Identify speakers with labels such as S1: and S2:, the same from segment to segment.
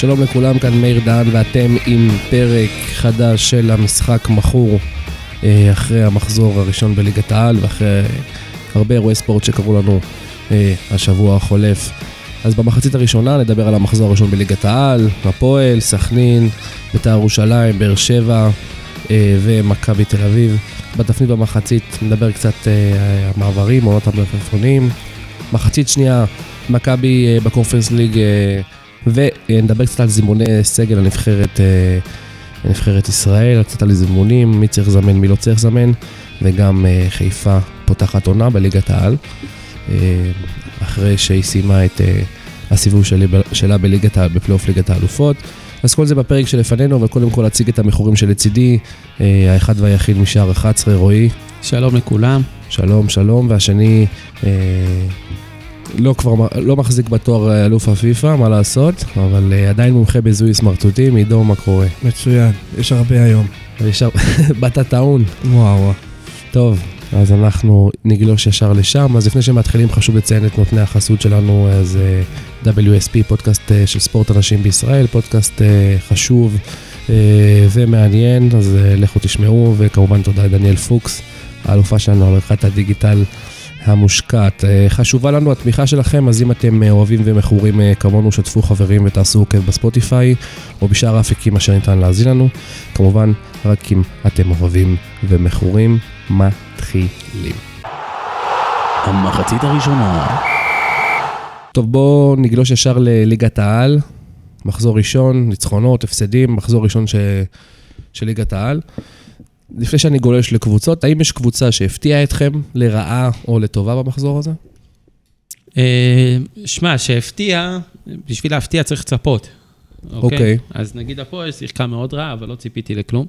S1: שלום לכולם, כאן מאיר דהן ואתם עם פרק חדש של המשחק מכור אה, אחרי המחזור הראשון בליגת העל ואחרי הרבה אירועי ספורט שקרו לנו אה, השבוע החולף. אז במחצית הראשונה נדבר על המחזור הראשון בליגת העל, הפועל, סכנין, בית"ר ירושלים, באר שבע אה, ומכבי תל אביב. בתפנית במחצית נדבר קצת על המעברים, עונות המלפפונים. מחצית שנייה, מכבי בקונפרנס ליג ונדבר קצת על זימוני סגל הנבחרת, אה, הנבחרת ישראל, קצת על זימונים, מי צריך לזמן, מי לא צריך לזמן, וגם אה, חיפה פותחת עונה בליגת העל, אה, אחרי שהיא סיימה את הסיבוב שלה בליגת העל, בפלייאוף ליגת האלופות. אז כל זה בפרק שלפנינו, וקודם כל אציג את המכורים שלצידי, האחד והיחיד משער 11, רועי.
S2: שלום לכולם.
S1: שלום, שלום, והשני לא כבר, לא מחזיק בתואר אה, אלוף הפיפ"א, מה לעשות, אבל uh, עדיין מומחה בזיהוי סמרטוטים, עידו, מה קורה?
S3: מצוין, יש הרבה היום.
S1: יש הרבה, באת טעון.
S3: וואו.
S1: טוב, אז אנחנו נגלוש ישר לשם. אז לפני שמתחילים חשוב לציין את נותני החסות שלנו, אז uh, WSP, פודקאסט של ספורט אנשים בישראל, פודקאסט חשוב ומעניין, אז לכו תשמעו, וכמובן תודה לדניאל פוקס, האלופה שלנו עריכת הדיגיטל. המושקעת. אה, חשובה לנו התמיכה שלכם, אז אם אתם אה, אוהבים ומכורים אה, כמונו, שתפו חברים ותעשו עוקב בספוטיפיי, או בשאר האפיקים אשר ניתן להאזין לנו. כמובן, רק אם אתם אוהבים ומכורים, מתחילים.
S4: המחצית הראשונה.
S1: טוב, בואו נגלוש ישר לליגת העל. מחזור ראשון, ניצחונות, הפסדים, מחזור ראשון ש... של ליגת העל. לפני שאני גולש לקבוצות, האם יש קבוצה שהפתיעה אתכם לרעה או לטובה במחזור הזה?
S2: אה, שמע, שהפתיע, בשביל להפתיע צריך לצפות.
S1: אוקיי. אוקיי.
S2: אז נגיד הפועל שיחקה מאוד רע, אבל לא ציפיתי לכלום.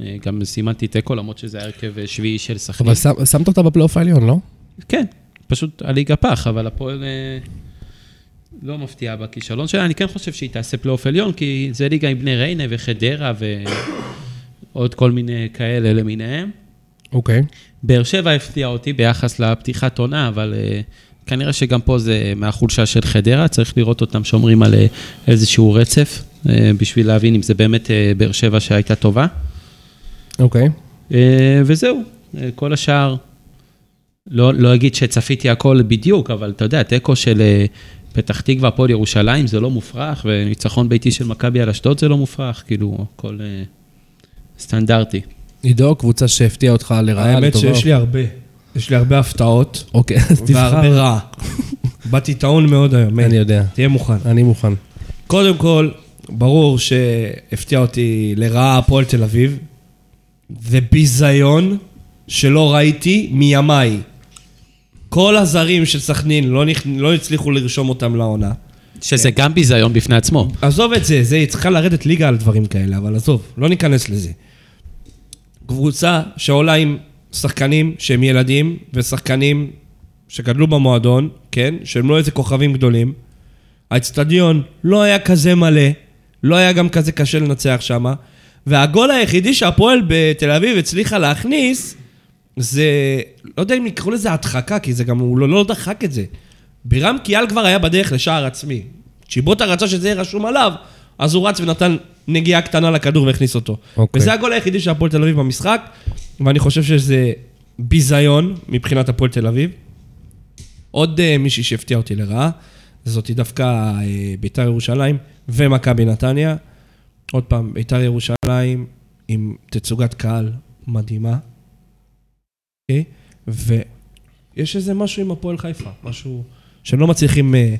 S2: אה, גם סימנתי תיקו, למרות שזה הרכב שביעי של סכנין.
S1: אבל שמת אותה בפלייאוף העליון, לא?
S2: כן, פשוט הליגה פח, אבל הפועל אה, לא מפתיעה בכישלון שלה. אני כן חושב שהיא תעשה פלייאוף עליון, כי זה ליגה עם בני ריינה וחדרה ו... עוד כל מיני כאלה למיניהם.
S1: אוקיי. Okay.
S2: באר שבע הפתיע אותי ביחס לפתיחת עונה, אבל uh, כנראה שגם פה זה מהחולשה של חדרה, צריך לראות אותם שומרים על uh, איזשהו רצף, uh, בשביל להבין אם זה באמת uh, באר שבע שהייתה טובה.
S1: אוקיי. Okay.
S2: Uh, וזהו, uh, כל השאר, לא, לא אגיד שצפיתי הכל בדיוק, אבל אתה יודע, תיקו של uh, פתח תקווה, הפועל ירושלים, זה לא מופרך, וניצחון ביתי של מכבי על אשדוד זה לא מופרך, כאילו, הכל... Uh, סטנדרטי.
S1: עידו, קבוצה שהפתיעה אותך לרעה,
S3: לטובה. האמת שיש לי הרבה. יש לי הרבה הפתעות.
S1: אוקיי, אז תבחר.
S3: והרבה רע. באתי טעון מאוד היום.
S1: אני יודע.
S3: תהיה מוכן.
S1: אני מוכן.
S3: קודם כל, ברור שהפתיע אותי לרעה הפועל תל אביב. זה ביזיון שלא ראיתי מימיי. כל הזרים של סכנין לא, נכ... לא הצליחו לרשום אותם לעונה.
S2: שזה גם ביזיון בפני עצמו.
S3: עזוב את זה, זה צריכה לרדת ליגה על דברים כאלה, אבל עזוב, לא ניכנס לזה. קבוצה שעולה עם שחקנים שהם ילדים, ושחקנים שגדלו במועדון, כן? שהם לא איזה כוכבים גדולים. האצטדיון לא היה כזה מלא, לא היה גם כזה קשה לנצח שם, והגול היחידי שהפועל בתל אביב הצליחה להכניס, זה, לא יודע אם יקראו לזה הדחקה, כי זה גם, הוא לא, לא דחק את זה. בירם קיאל כבר היה בדרך לשער עצמי. צ'יבוטה רצה שזה יהיה רשום עליו, אז הוא רץ ונתן נגיעה קטנה לכדור והכניס אותו. Okay. אוקיי. וזה הגול היחידי של הפועל תל אביב במשחק, ואני חושב שזה ביזיון מבחינת הפועל תל אביב. עוד uh, מישהי שהפתיע אותי לרעה, זאתי דווקא uh, ביתר ירושלים ומכבי נתניה. עוד פעם, ביתר ירושלים עם תצוגת קהל מדהימה, okay? אוקיי? ויש איזה משהו עם הפועל חיפה, משהו שלא מצליחים... Uh,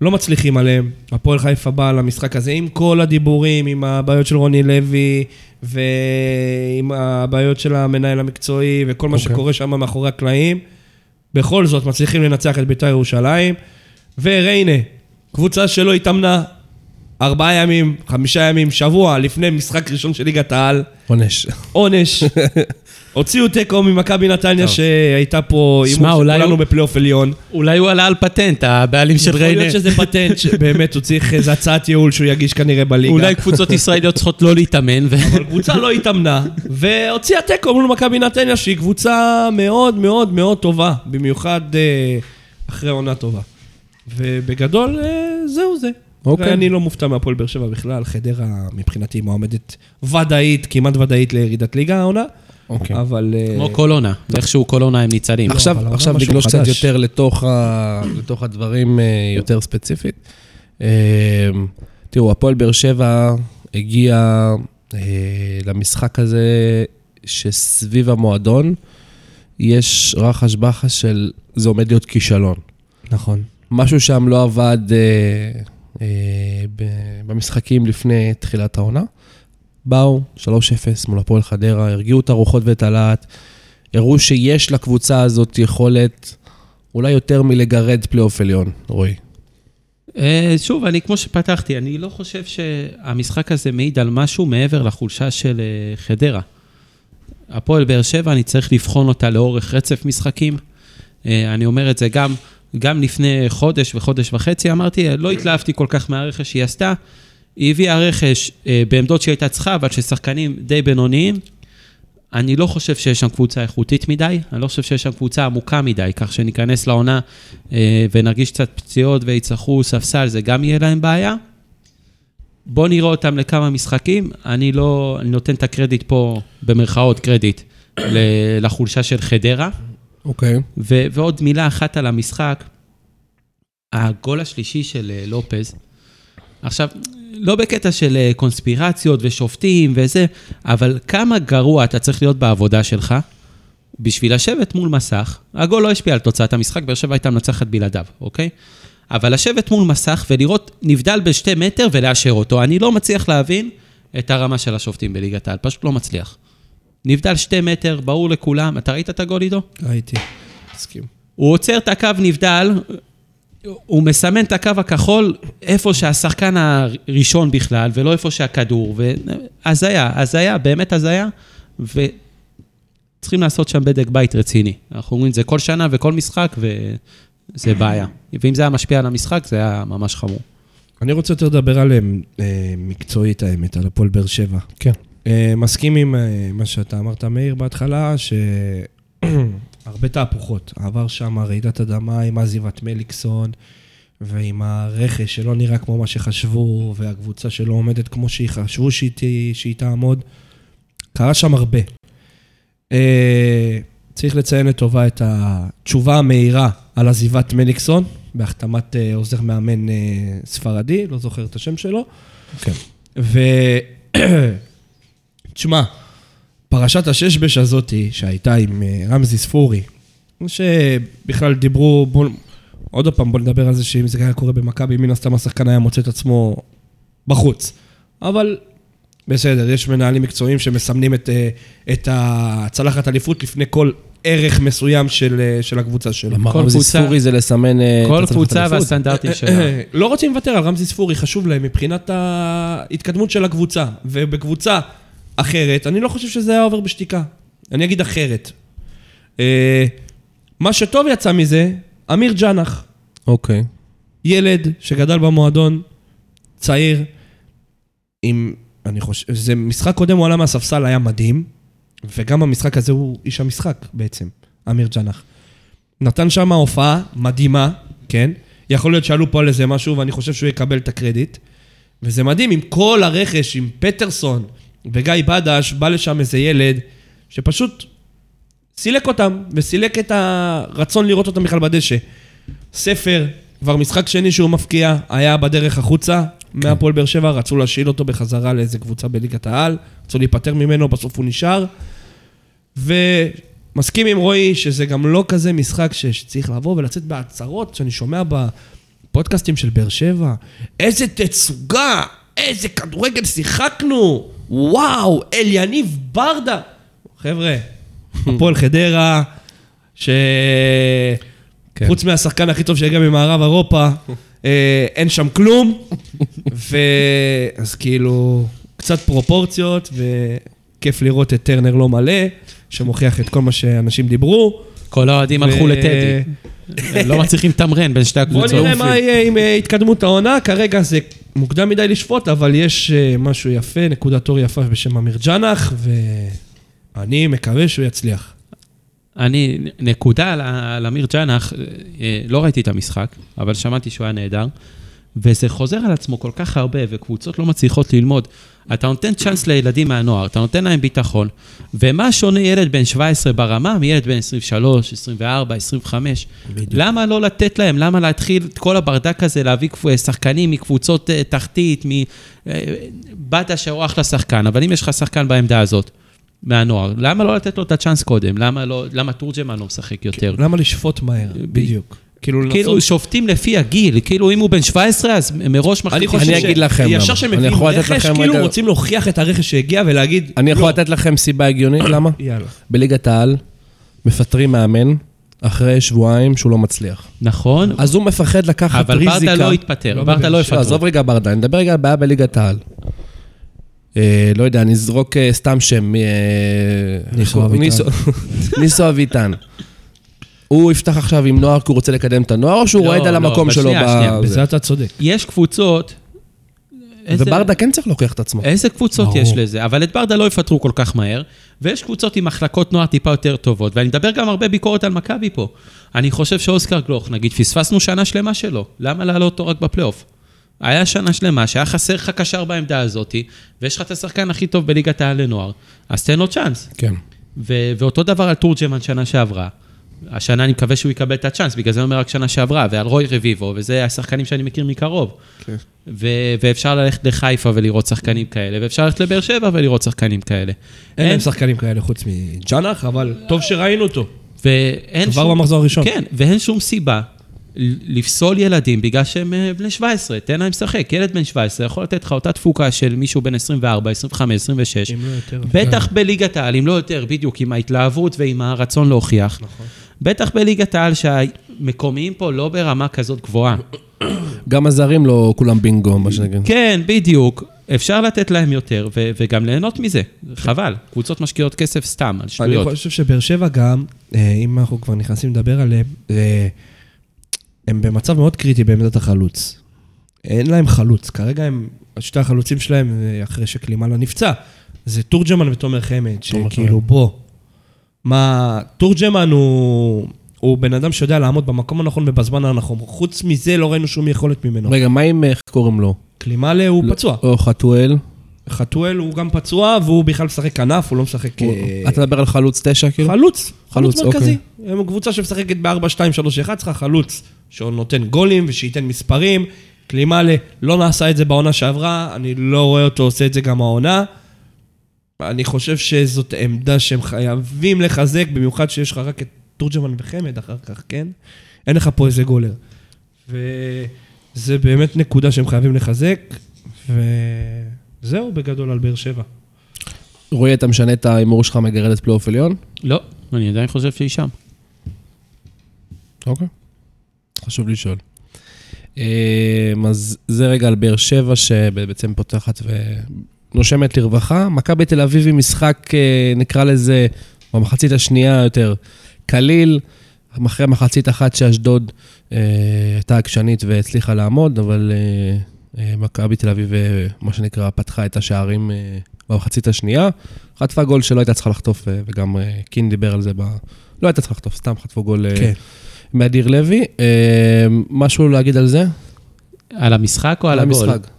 S3: לא מצליחים עליהם. הפועל חיפה באה למשחק הזה עם כל הדיבורים, עם הבעיות של רוני לוי, ועם הבעיות של המנהל המקצועי, וכל מה okay. אוקיי. שקורה שם מאחורי הקלעים. בכל זאת, מצליחים לנצח את בית"ר ירושלים. וריינה, קבוצה שלא התאמנה ארבעה ימים, חמישה ימים, שבוע לפני משחק ראשון של ליגת העל.
S1: עונש.
S3: עונש. הוציאו תיקו ממכבי נתניה שהייתה פה
S2: הימור של
S3: כולנו בפלייאוף עליון.
S2: אולי הוא עלה על פטנט, הבעלים של ריינה.
S3: יכול להיות שזה פטנט, שבאמת הוא צריך איזו הצעת ייעול שהוא יגיש כנראה בליגה.
S2: אולי קבוצות ישראליות צריכות לא להתאמן.
S3: אבל קבוצה לא התאמנה, והוציאה תיקו מול מכבי נתניה, שהיא קבוצה מאוד מאוד מאוד טובה, במיוחד אה, אחרי עונה טובה. ובגדול, אה, זהו זה.
S1: אוקיי.
S3: ואני לא מופתע מהפועל באר שבע בכלל, חדרה מבחינתי מועמדת ודאית, כמעט ודאית לירידת ליגה העונה,
S1: אוקיי.
S3: אבל... אה,
S2: כמו כל עונה, ואיכשהו כל עונה הם ניצלים.
S3: לא,
S1: עכשיו,
S3: העונה
S1: עכשיו לגלוש קצת. יותר לתוך, ה, לתוך הדברים אה, יותר ספציפית. אה, תראו, הפועל באר שבע הגיע אה, למשחק הזה שסביב המועדון יש רחש בחש של זה עומד להיות כישלון.
S3: נכון.
S1: משהו שם לא עבד במשחקים לפני תחילת העונה. באו, 3-0 מול הפועל חדרה, הרגיעו את הרוחות ואת הלהט, הראו שיש לקבוצה הזאת יכולת אולי יותר מלגרד פלייאוף עליון, רועי.
S2: אה, שוב, אני כמו שפתחתי, אני לא חושב שהמשחק הזה מעיד על משהו מעבר לחולשה של אה, חדרה. הפועל באר שבע, אני צריך לבחון אותה לאורך רצף משחקים. אה, אני אומר את זה גם, גם לפני חודש וחודש וחצי, אמרתי, לא התלהבתי כל כך מהרכש שהיא עשתה. היא הביאה רכש אה, בעמדות שהיא הייתה צריכה, אבל ששחקנים די בינוניים. אני לא חושב שיש שם קבוצה איכותית מדי, אני לא חושב שיש שם קבוצה עמוקה מדי, כך שניכנס לעונה אה, ונרגיש קצת פציעות ויצטרכו ספסל, זה גם יהיה להם בעיה. בואו נראה אותם לכמה משחקים, אני לא, אני נותן את הקרדיט פה, במרכאות קרדיט, לחולשה של חדרה.
S1: אוקיי.
S2: ו- ועוד מילה אחת על המשחק, הגול השלישי של אה, לופז, עכשיו, לא בקטע של אה, קונספירציות ושופטים וזה, אבל כמה גרוע אתה צריך להיות בעבודה שלך בשביל לשבת מול מסך, הגול לא השפיע על תוצאת המשחק, באר שבע הייתה מנצחת בלעדיו, אוקיי? אבל לשבת מול מסך ולראות נבדל בשתי מטר ולאשר אותו, אני לא מצליח להבין את הרמה של השופטים בליגת העל, פשוט לא מצליח. נבדל שתי מטר, ברור לכולם, אתה ראית את הגול עידו?
S3: ראיתי. מסכים.
S2: הוא עוצר את הקו נבדל, הוא מסמן את הקו הכחול איפה שהשחקן הראשון בכלל, ולא איפה שהכדור, והזיה, הזיה, באמת הזיה, וצריכים לעשות שם בדק בית רציני. אנחנו אומרים את זה כל שנה וכל משחק, וזה בעיה. ואם זה היה משפיע על המשחק, זה היה ממש חמור.
S3: אני רוצה יותר לדבר עליהם אה, מקצועית האמת, על הפועל באר שבע.
S1: כן.
S3: אה, מסכים עם אה, מה שאתה אמרת, מאיר, בהתחלה, שהרבה תהפוכות. עבר שם רעידת אדמה עם עזיבת מליקסון, ועם הרכש שלא נראה כמו מה שחשבו, והקבוצה שלא עומדת כמו שהיא חשבו שהיא, שהיא תעמוד. קרה שם הרבה. אה, צריך לציין לטובה את התשובה המהירה על עזיבת מליקסון, בהחתמת עוזר מאמן ספרדי, לא זוכר את השם שלו.
S1: כן.
S3: ו... תשמע, פרשת הששבש הזאתי שהייתה עם אה, רמזי ספורי, שבכלל דיברו, בוא, עוד פעם בוא נדבר על זה שאם זה היה קורה במכבי, מן הסתם השחקן היה מוצא את עצמו בחוץ. אבל בסדר, יש מנהלים מקצועיים שמסמנים את, אה, את הצלחת אליפות לפני כל ערך מסוים של, אה, של הקבוצה שלו.
S2: כל
S1: רמזי
S2: קבוצה-
S1: ספורי זה לסמן
S2: כל קבוצה. והסטנדרטים שלה.
S3: לא רוצים לוותר על רמזי ספורי, חשוב להם מבחינת ההתקדמות של הקבוצה. ובקבוצה אחרת, אני לא חושב שזה היה עובר בשתיקה. אני אגיד אחרת. אה, מה שטוב יצא מזה, אמיר ג'אנח,
S1: אוקיי.
S3: ילד שגדל במועדון, צעיר, עם, אני חושב, זה משחק קודם, הוא עלה מהספסל, היה מדהים, וגם המשחק הזה הוא איש המשחק בעצם, אמיר ג'אנח. נתן שם הופעה מדהימה, כן? יכול להיות שעלו פה על איזה משהו, ואני חושב שהוא יקבל את הקרדיט. וזה מדהים, עם כל הרכש, עם פטרסון וגיא בדש, בא לשם איזה ילד שפשוט סילק אותם, וסילק את הרצון לראות אותם בכלל בדשא. ספר, כבר משחק שני שהוא מפקיע, היה בדרך החוצה מהפועל באר שבע, רצו להשאיל אותו בחזרה לאיזה קבוצה בליגת העל, רצו להיפטר ממנו, בסוף הוא נשאר. ומסכים עם רועי שזה גם לא כזה משחק שצריך לבוא ולצאת בהצהרות, שאני שומע בפודקאסטים של באר שבע, איזה תצוגה, איזה כדורגל שיחקנו, וואו, אליניב ברדה. חבר'ה, הפועל חדרה, ש...
S1: כן.
S3: חוץ מהשחקן הכי טוב שהגיע ממערב אירופה, אה, אין שם כלום. ו... אז כאילו, קצת פרופורציות, וכיף לראות את טרנר לא מלא, שמוכיח את כל מה שאנשים דיברו.
S2: כל האוהדים הלכו לטדי. לא מצליחים לתמרן בין שתי
S3: בוא
S2: הקבוצות.
S3: נראה מה יהיה עם אה, התקדמות העונה, כרגע זה מוקדם מדי לשפוט, אבל יש אה, משהו יפה, נקודת אור יפה בשם אמיר ג'אנח, ואני מקווה שהוא יצליח.
S2: אני, נקודה על, אמיר ג'אנח, אה, לא ראיתי את המשחק, אבל שמעתי שהוא היה נהדר. וזה חוזר על עצמו כל כך הרבה, וקבוצות לא מצליחות ללמוד. אתה נותן צ'אנס לילדים מהנוער, אתה נותן להם ביטחון, ומה שונה ילד בן 17 ברמה מילד בן 23, 24, 25?
S3: בדיוק.
S2: למה לא לתת להם? למה להתחיל את כל הברדק הזה, להביא שחקנים מקבוצות אה, תחתית, מ... אה, בדה שהוא אחלה שחקן, אבל אם יש לך שחקן בעמדה הזאת, מהנוער, למה לא לתת לו את הצ'אנס קודם? למה, לא, למה תורג'מן לא משחק יותר?
S3: למה לשפוט מהר? בדיוק. כאילו
S2: כאילו
S3: לנסות...
S2: שופטים לפי הגיל, כאילו אם הוא בן 17 אז מראש
S3: אני
S2: מחליטים.
S3: חושב
S1: אני אגיד לכם
S3: ישר
S1: למה.
S3: שהם
S1: אני
S3: מביאים
S1: יכול לתת
S3: רכש,
S1: לכם
S3: כאילו
S1: רגע-
S3: רוצים להוכיח את הרכש שהגיע ולהגיד...
S1: אני יכול
S3: לא.
S1: לתת לכם סיבה הגיונית, למה?
S3: יאללה.
S1: בליגת העל מפטרים מאמן אחרי שבועיים שהוא לא מצליח.
S2: נכון,
S1: אז הוא מפחד לקחת
S2: אבל
S1: ריזיקה.
S2: ברדה לא התפטר,
S3: לא
S2: ברדה לא יפטרו.
S1: עזוב רגע ברדה, אני מדבר רגע על בעיה בליגת העל. אה, לא יודע, נזרוק אה, סתם שם. אה,
S3: ניסו? אביטן.
S1: ניסו- ניסו אביטן. הוא יפתח עכשיו עם נוער כי הוא רוצה לקדם את הנוער, או שהוא
S2: לא,
S1: רועד על
S2: לא,
S1: המקום
S2: אבל
S1: שלו?
S2: שנייה, שנייה,
S1: ב-
S3: בזה
S1: זה?
S3: אתה צודק.
S2: יש קבוצות... איזה-
S1: וברדה כן צריך להוכיח את עצמו.
S2: איזה קבוצות. יש לזה? אבל את ברדה לא יפטרו כל כך מהר, ויש קבוצות עם מחלקות נוער טיפה יותר טובות, ואני מדבר גם הרבה ביקורת על מכבי פה. אני חושב שאוסקר גלוך, נגיד, פספסנו שנה שלמה שלו, למה להעלות אותו רק בפלייאוף? היה שנה שלמה שהיה חסר לך קשר בעמדה הזאת, ויש לך את השחקן הכי טוב בליגת העל לנוער, אז תן לו צ'אנס.
S1: כן.
S2: ו- ואותו דבר על תורג'מן שנה שעברה. השנה אני מקווה שהוא יקבל את הצ'אנס, בגלל זה אני אומר רק שנה שעברה, ועל רוי רביבו, וזה השחקנים שאני מכיר מקרוב.
S1: כן.
S2: ו- ואפשר ללכת לחיפה ולראות שחקנים כאלה, ואפשר ללכת לבאר שבע ולראות שחקנים כאלה.
S3: אין להם שחקנים כאלה חוץ מג'אנח, אבל טוב שראינו אותו.
S2: ואין
S3: כבר במחזור הראשון.
S2: כן, ואין שום סיבה לפסול ילדים בגלל שהם אה, בני 17, תן להם לשחק. ילד בן 17 יכול לתת לך אותה תפוקה של מישהו בן 24, 25, 26.
S3: אם לא יותר.
S2: בטח בליגת העל, אם לא יותר, בדיוק, עם ההתלהבות ועם הרצון להוכיח.
S3: נכון.
S2: בטח בליגת העל שהמקומיים פה לא ברמה כזאת גבוהה.
S1: גם הזרים לא כולם בינגו, מה שנגיד.
S2: כן, בדיוק. אפשר לתת להם יותר, ו- וגם ליהנות מזה. חבל. קבוצות משקיעות כסף סתם, על
S3: אני
S2: שטויות.
S3: חושב שבאר שבע גם, אה, אם אנחנו כבר נכנסים לדבר עליהם, אה, הם במצב מאוד קריטי בעמדת החלוץ. אין להם חלוץ. כרגע הם, שתי החלוצים שלהם, אה, אחרי שקלימאלה נפצע, זה תורג'מן ותומר חמד, שכאילו בוא. מה, תורג'מן הוא, הוא בן אדם שיודע לעמוד במקום הנכון ובזמן הנכון. חוץ מזה לא ראינו שום יכולת ממנו.
S1: רגע, מה עם, איך קוראים לו?
S3: קלימאלה הוא
S1: לא-
S3: פצוע.
S1: או חתואל?
S3: חתואל הוא גם פצוע, והוא בכלל משחק כנף, הוא לא משחק...
S1: הוא-
S3: אה,
S1: אתה מדבר על חלוץ תשע, כאילו?
S3: חלוץ, חלוץ
S1: חלוץ,
S3: מרכזי. הם קבוצה שמשחקת ב-4, 2, 3, 1, צריכה חלוץ שנותן גולים ושייתן מספרים. קלימאלה לא נעשה את זה בעונה שעברה, אני לא רואה אותו עושה את זה גם העונה. אני חושב שזאת עמדה שהם חייבים לחזק, במיוחד שיש לך רק את תורג'מן וחמד אחר כך, כן? אין לך פה איזה גולר. וזה באמת נקודה שהם חייבים לחזק, וזהו בגדול על באר שבע.
S1: רועי, אתה משנה את ההימור שלך מגרדת פלייאוף עליון?
S2: לא, אני עדיין חושב שהיא שם.
S1: אוקיי. חשוב לשאול. אה, אז זה רגע על באר שבע שבעצם פותחת ונושמת לרווחה. מכבי תל אביב עם משחק, אה, נקרא לזה, במחצית השנייה יותר, קליל, אחרי מחצית אחת שאשדוד אה, הייתה עקשנית והצליחה לעמוד, אבל אה, אה, מכבי תל אביב, אה, מה שנקרא, פתחה את השערים אה, במחצית השנייה. חטפה גול שלא הייתה צריכה לחטוף, אה, וגם אה, קין דיבר על זה ב... לא הייתה צריכה לחטוף, סתם חטפו גול אה,
S3: כן.
S1: מאדיר לוי. אה, משהו להגיד על זה?
S2: על המשחק או על הגול?
S1: המשחק.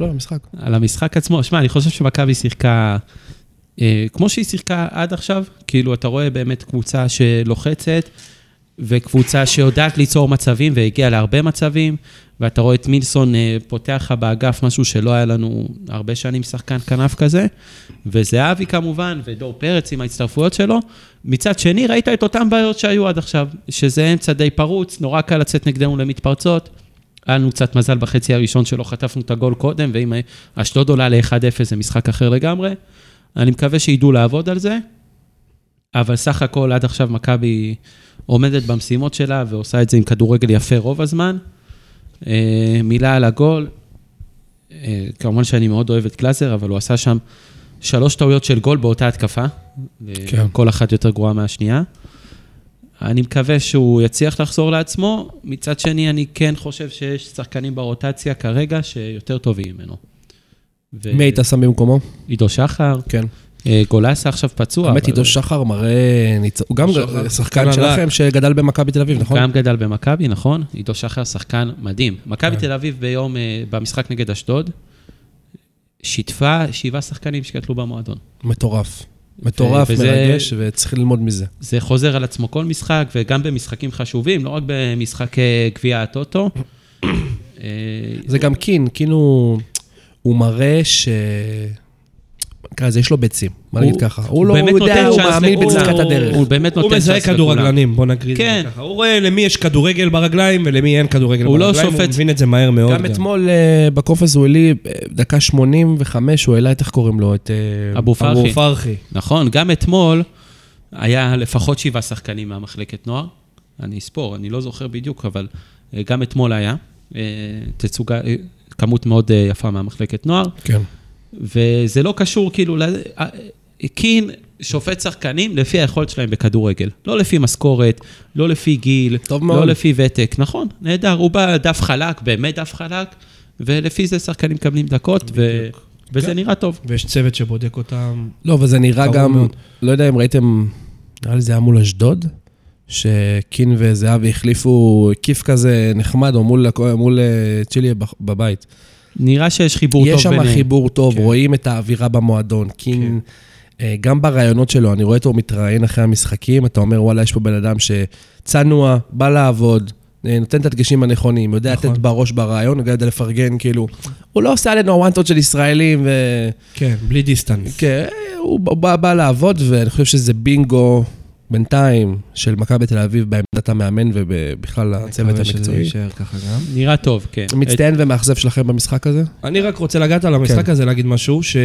S1: לא, המשחק.
S2: על המשחק עצמו. שמע, אני חושב שמכבי שיחקה אה, כמו שהיא שיחקה עד עכשיו. כאילו, אתה רואה באמת קבוצה שלוחצת, וקבוצה שיודעת ליצור מצבים, והגיעה להרבה מצבים, ואתה רואה את מילסון אה, פותח לך באגף משהו שלא היה לנו הרבה שנים שחקן כנף כזה, וזהבי כמובן, ודור פרץ עם ההצטרפויות שלו. מצד שני, ראית את אותן בעיות שהיו עד עכשיו, שזה אמצע די פרוץ, נורא קל לצאת נגדנו למתפרצות. היה לנו קצת מזל בחצי הראשון שלא חטפנו את הגול קודם, ואם אשדוד עולה ל-1-0 זה משחק אחר לגמרי. אני מקווה שידעו לעבוד על זה, אבל סך הכל עד עכשיו מכבי עומדת במשימות שלה ועושה את זה עם כדורגל יפה רוב הזמן. אה, מילה על הגול, אה, כמובן שאני מאוד אוהב את קלאזר, אבל הוא עשה שם שלוש טעויות של גול באותה התקפה.
S1: כן.
S2: כל אחת יותר גרועה מהשנייה. אני מקווה שהוא יצליח לחזור לעצמו. מצד שני, אני כן חושב שיש שחקנים ברוטציה כרגע שיותר טובים ממנו. ו-
S1: מי היית שם במקומו?
S2: עידו שחר,
S1: כן.
S2: אה, גולסה עכשיו פצוע.
S1: האמת,
S2: אבל-
S1: עידו שחר מראה... ניצ- הוא גם
S3: שחר,
S1: שחקן
S3: שחקן
S1: שלכם שגדל במכבי תל אביב, נכון?
S2: גם גדל במכבי, נכון? עידו שחר שחקן מדהים.
S1: כן.
S2: מכבי תל אביב ביום, אה, במשחק נגד אשדוד, שיתפה שבעה שחקנים שגדלו במועדון.
S1: מטורף. מטורף,
S2: וזה-
S1: מרגש, וצריך ללמוד מזה.
S2: זה חוזר על עצמו כל משחק, וגם במשחקים חשובים, לא רק במשחק אה, גביע הטוטו. אה,
S1: זה גם קין, קין הוא, הוא מראה ש... נקרא לזה, יש לו ביצים,
S2: הוא-
S1: נגיד ככה. הוא לא,
S2: באמת
S1: הוא יודע, הוא מאמין. בצדקת הדרך.
S2: הוא באמת
S3: הוא
S2: נותן
S3: מזהה
S2: צ'אנס לכולם.
S3: כדורגלנים, בוא את
S2: כן.
S3: זה ככה. הוא רואה למי יש כדורגל ברגליים ולמי אין כדורגל
S2: הוא לא
S3: ברגליים, הוא
S2: שופט-
S3: מבין את זה מהר מאוד.
S1: גם אתמול אה, בקופס הוא העלי, אה, דקה 85, הוא העלה את, איך קוראים לו? את... אה,
S2: אבו
S3: אבו
S2: פרחי.
S3: פרחי.
S2: נכון, גם אתמול היה לפחות שבעה שחקנים מהמחלקת נוער. אני אספור, אני לא זוכר בדיוק, אבל גם אתמול היה. תצוגה, כמות מאוד יפה מהמחלקת נוער.
S1: כן.
S2: וזה לא קשור כאילו, אה, קין שופט שחקנים לפי היכולת שלהם בכדורגל. לא לפי משכורת, לא לפי גיל,
S1: טוב מאוד.
S2: לא לפי ותק. נכון, נהדר, הוא בא דף חלק, באמת דף חלק, ולפי זה שחקנים מקבלים דקות, ו... וזה
S3: כן.
S2: נראה טוב.
S3: ויש צוות שבודק אותם.
S1: לא, וזה נראה גם,
S3: מאוד.
S1: לא יודע אם ראיתם, נראה לי זה היה מול אשדוד, שקין וזהבי החליפו כיף כזה נחמד, או מול, מול אה, צ'ילי בבית.
S2: נראה שיש חיבור טוב
S1: יש שם
S2: ביניהם.
S1: חיבור טוב,
S3: כן.
S1: רואים את האווירה במועדון. קין, אה, גם ברעיונות שלו, אני רואה אותו מתראיין אחרי המשחקים, אתה אומר, וואלה, יש פה בן אדם שצנוע, בא לעבוד, אה, נותן את הדגשים הנכונים, יודע
S3: נכון.
S1: לתת בראש ברעיון, יודע לפרגן, כאילו, הוא לא עושה עלינו הוואנטות של ישראלים, ו...
S3: כן, בלי דיסטנס.
S1: כן, הוא בא, בא לעבוד, ואני חושב שזה בינגו בינתיים של מכבי תל אביב בעמדת המאמן ובכלל הצוות
S3: מקווה שזה
S1: המקצועי.
S3: יישאר ככה גם.
S2: נראה טוב, כן.
S1: מצטיין ומאכזב שלכם במשחק הזה?
S3: אני רק רוצה לגעת על המשחק
S1: כן.
S3: הזה, להגיד משהו, ש...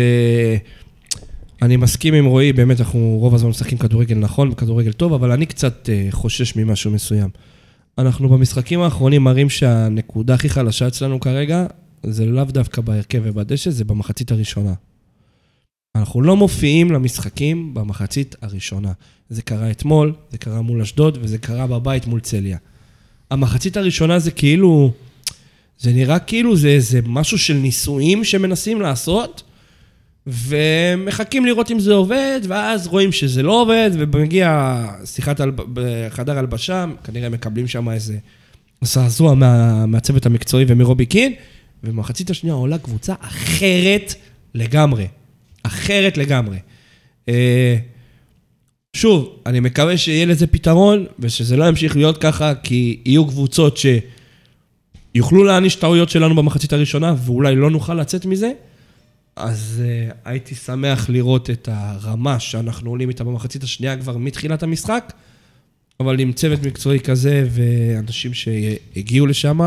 S3: אני מסכים עם רועי, באמת, אנחנו רוב הזמן משחקים כדורגל נכון וכדורגל טוב, אבל אני קצת אה, חושש ממשהו מסוים. אנחנו במשחקים האחרונים מראים שהנקודה הכי חלשה אצלנו כרגע, זה לאו דווקא בהרכב ובדשא, זה במחצית הראשונה. אנחנו לא מופיעים למשחקים במחצית הראשונה. זה קרה אתמול, זה קרה מול אשדוד, וזה קרה בבית מול צליה. המחצית הראשונה זה כאילו... זה נראה כאילו זה איזה משהו של ניסויים שמנסים לעשות, ומחכים לראות אם זה עובד, ואז רואים שזה לא עובד, ומגיע שיחת הלב... בחדר הלבשה, כנראה מקבלים שם איזה זעזוע מה... מהצוות המקצועי ומרובי קין, ובמחצית השנייה עולה קבוצה אחרת לגמרי. אחרת לגמרי. שוב, אני מקווה שיהיה לזה פתרון, ושזה לא ימשיך להיות ככה, כי יהיו קבוצות ש... יוכלו להעניש טעויות שלנו במחצית הראשונה, ואולי לא נוכל לצאת מזה, אז uh, הייתי שמח לראות את הרמה שאנחנו עולים איתה במחצית השנייה כבר מתחילת המשחק, אבל עם צוות מקצועי כזה ואנשים שהגיעו לשם,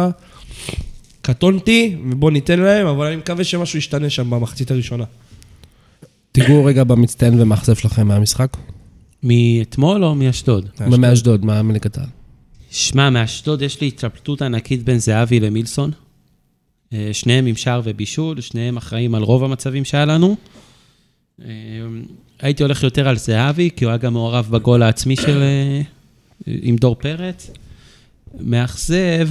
S3: קטונתי, ובואו ניתן להם, אבל אני מקווה שמשהו ישתנה שם במחצית הראשונה.
S1: תיגעו רגע במצטיין ומאכזב שלכם מהמשחק.
S2: מאתמול או מאשדוד?
S1: מאשדוד, מה מליגת העל?
S2: שמע, מאשדוד יש לי התלבטות ענקית בין זהבי למילסון. אה, שניהם עם שער ובישול, שניהם אחראים על רוב המצבים שהיה לנו. אה, הייתי הולך יותר על זהבי, כי הוא היה גם מעורב בגול העצמי של... אה, עם דור פרץ. מאכזב.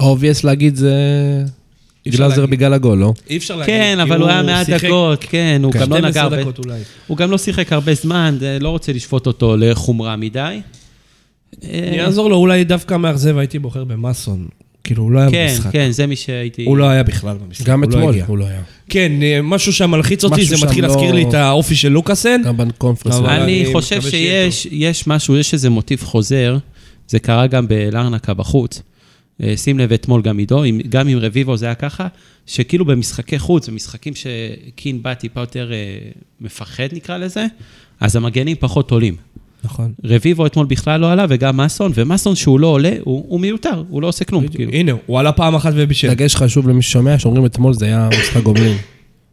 S1: obvious להגיד זה...
S3: אפשר
S1: בגלל הגול, לא?
S3: אי אפשר להגיד,
S2: כן, אבל הוא היה מעט דקות, כן, הוא גם לא נגע
S3: 12
S2: הרבה. הוא גם לא שיחק הרבה זמן, לא רוצה לשפוט אותו לחומרה מדי. אה,
S3: אני אעזור לו, אולי דווקא מאכזב הייתי בוחר במאסון. כאילו, הוא לא היה
S2: כן,
S3: במשחק.
S2: כן, זה מי שהייתי...
S3: הוא לא היה בכלל במשחק.
S1: גם
S3: הוא לא
S1: אתמול. הוא לא היה.
S3: כן, אה, משהו שם מלחיץ אותי,
S1: משהו
S3: זה מתחיל להזכיר
S1: לא-
S3: לי את האופי של לוקאסן.
S1: גם בקונפרנס.
S3: אבל
S2: אני
S3: אני
S2: חושב שיש יש משהו, יש איזה מוטיב חוזר, זה קרה גם בלרנקה בחוץ. אה, שים לב אתמול גם עידו, גם עם רביבו זה היה ככה, שכאילו במשחקי חוץ, במשחקים שקין בא טיפה יותר אה, מפחד נקרא לזה, אז המגנים פחות עולים.
S3: נכון.
S2: רביבו אתמול בכלל לא עלה, וגם מסון, ומסון שהוא לא עולה, הוא, הוא מיותר, הוא לא עושה כלום. כאילו.
S3: הנה, הוא עלה פעם אחת ובישל.
S1: דגש חשוב למי ששומע, שאומרים אתמול זה היה משחק גומלין.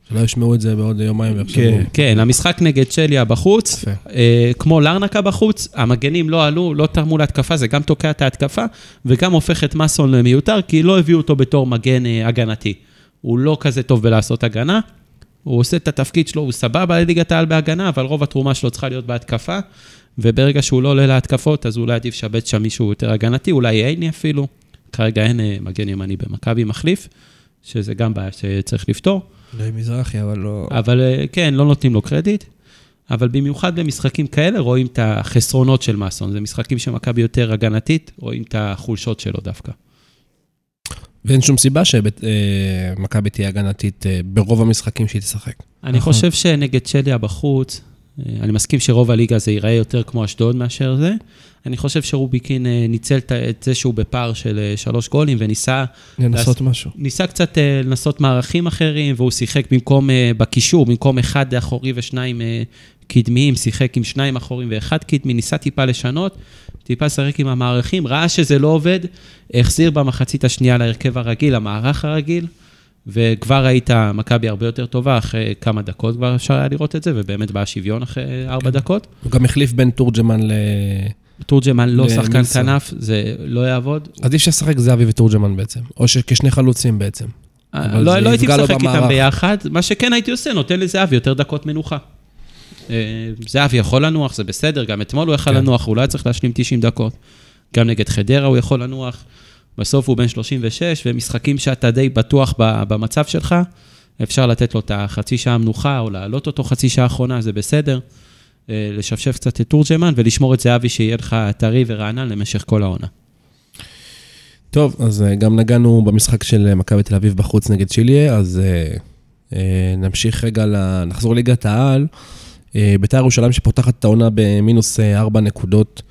S1: שלא ישמעו את זה בעוד יומיים ויחשבו.
S3: כן.
S2: כן, המשחק נגד צ'ליה בחוץ. אה, כמו לרנקה בחוץ, המגנים לא עלו, לא תרמו להתקפה, זה גם תוקע את ההתקפה, וגם הופך את מסון למיותר, כי לא הביאו אותו בתור מגן אה, הגנתי. הוא לא כזה טוב בלעשות הגנה, הוא עושה את התפקיד שלו, הוא סבבה לליגת העל בהגנה, אבל רוב התרומה שלו צריכה להיות בהתקפה, וברגע שהוא לא עולה להתקפות, אז אולי עדיף לשבץ שם מישהו יותר הגנתי, אולי עיני אפילו. כרגע אין אה, מגן ימני במכבי מחליף, שזה גם בעיה שצריך לפתור.
S3: די מזרחי, אבל לא...
S2: אבל אה, כן, לא נותנים לו קרדיט. אבל במיוחד במשחקים כאלה רואים את החסרונות של מסון. זה משחקים שמכבי יותר הגנתית, רואים את החולשות שלו דווקא.
S1: ואין שום סיבה שמכבי תהיה הגנתית אה, ברוב המשחקים שהיא תשחק.
S2: אני
S3: נכון.
S2: חושב שנגד צ'ליה בחוץ, אה, אני מסכים שרוב הליגה זה ייראה יותר כמו אשדוד מאשר זה. אני חושב שרוביקין אה, ניצל את- זה שהוא בפער של אה, שלוש גולים וניסה
S3: לנסות משהו.
S2: ניסה קצת אה, לנסות מערכים אחרים, והוא שיחק במקום, בקישור, במקום אחד אחורי ושניים קדמיים, שיחק עם שניים אחורים ואחד קדמי, ניסה טיפה לשנות, טיפה לשחק עם המערכים, ראה שזה לא עובד, החזיר במחצית השנייה להרכב הרגיל, המערך הרגיל, וכבר ראית מכבי הרבה יותר טובה, אחרי כמה דקות כבר אפשר היה לראות את זה, ובאמת בא שוויון אחרי ארבע דקות.
S1: הוא גם החליף בין תורג'מן ל...
S2: תורג'מן לא שחקן. כנף, זה לא יעבוד.
S1: אז אי אפשר לשחק זהבי ותורג'מן בעצם, או שכשני חלוצים בעצם. אבל
S2: לא, לא הייתי משחק איתם. ביחד, מה שכן הייתי עושה, נותן לזהבי יותר דקות מנוחה. אה, זהבי יכול לנוח, זה בסדר, גם אתמול הוא יכל
S1: כן.
S2: לנוח, הוא לא היה צריך להשלים 90 דקות. גם נגד חדרה הוא יכול לנוח. בסוף הוא בן 36, ומשחקים שאתה די בטוח במצב שלך, אפשר לתת לו את החצי שעה מנוחה, או להעלות אותו חצי שעה אחרונה, זה בסדר. אה, לשפשף קצת את תורג'מן ולשמור את זהבי שיהיה לך טרי ורענן למשך כל העונה.
S1: טוב, אז אה, גם נגענו במשחק של אה, מכבי תל אביב בחוץ נגד צ'יליה, אז נמשיך רגע, לה, נחזור ליגת העל. בית"ר ירושלים שפותחת את העונה במינוס 4 נקודות,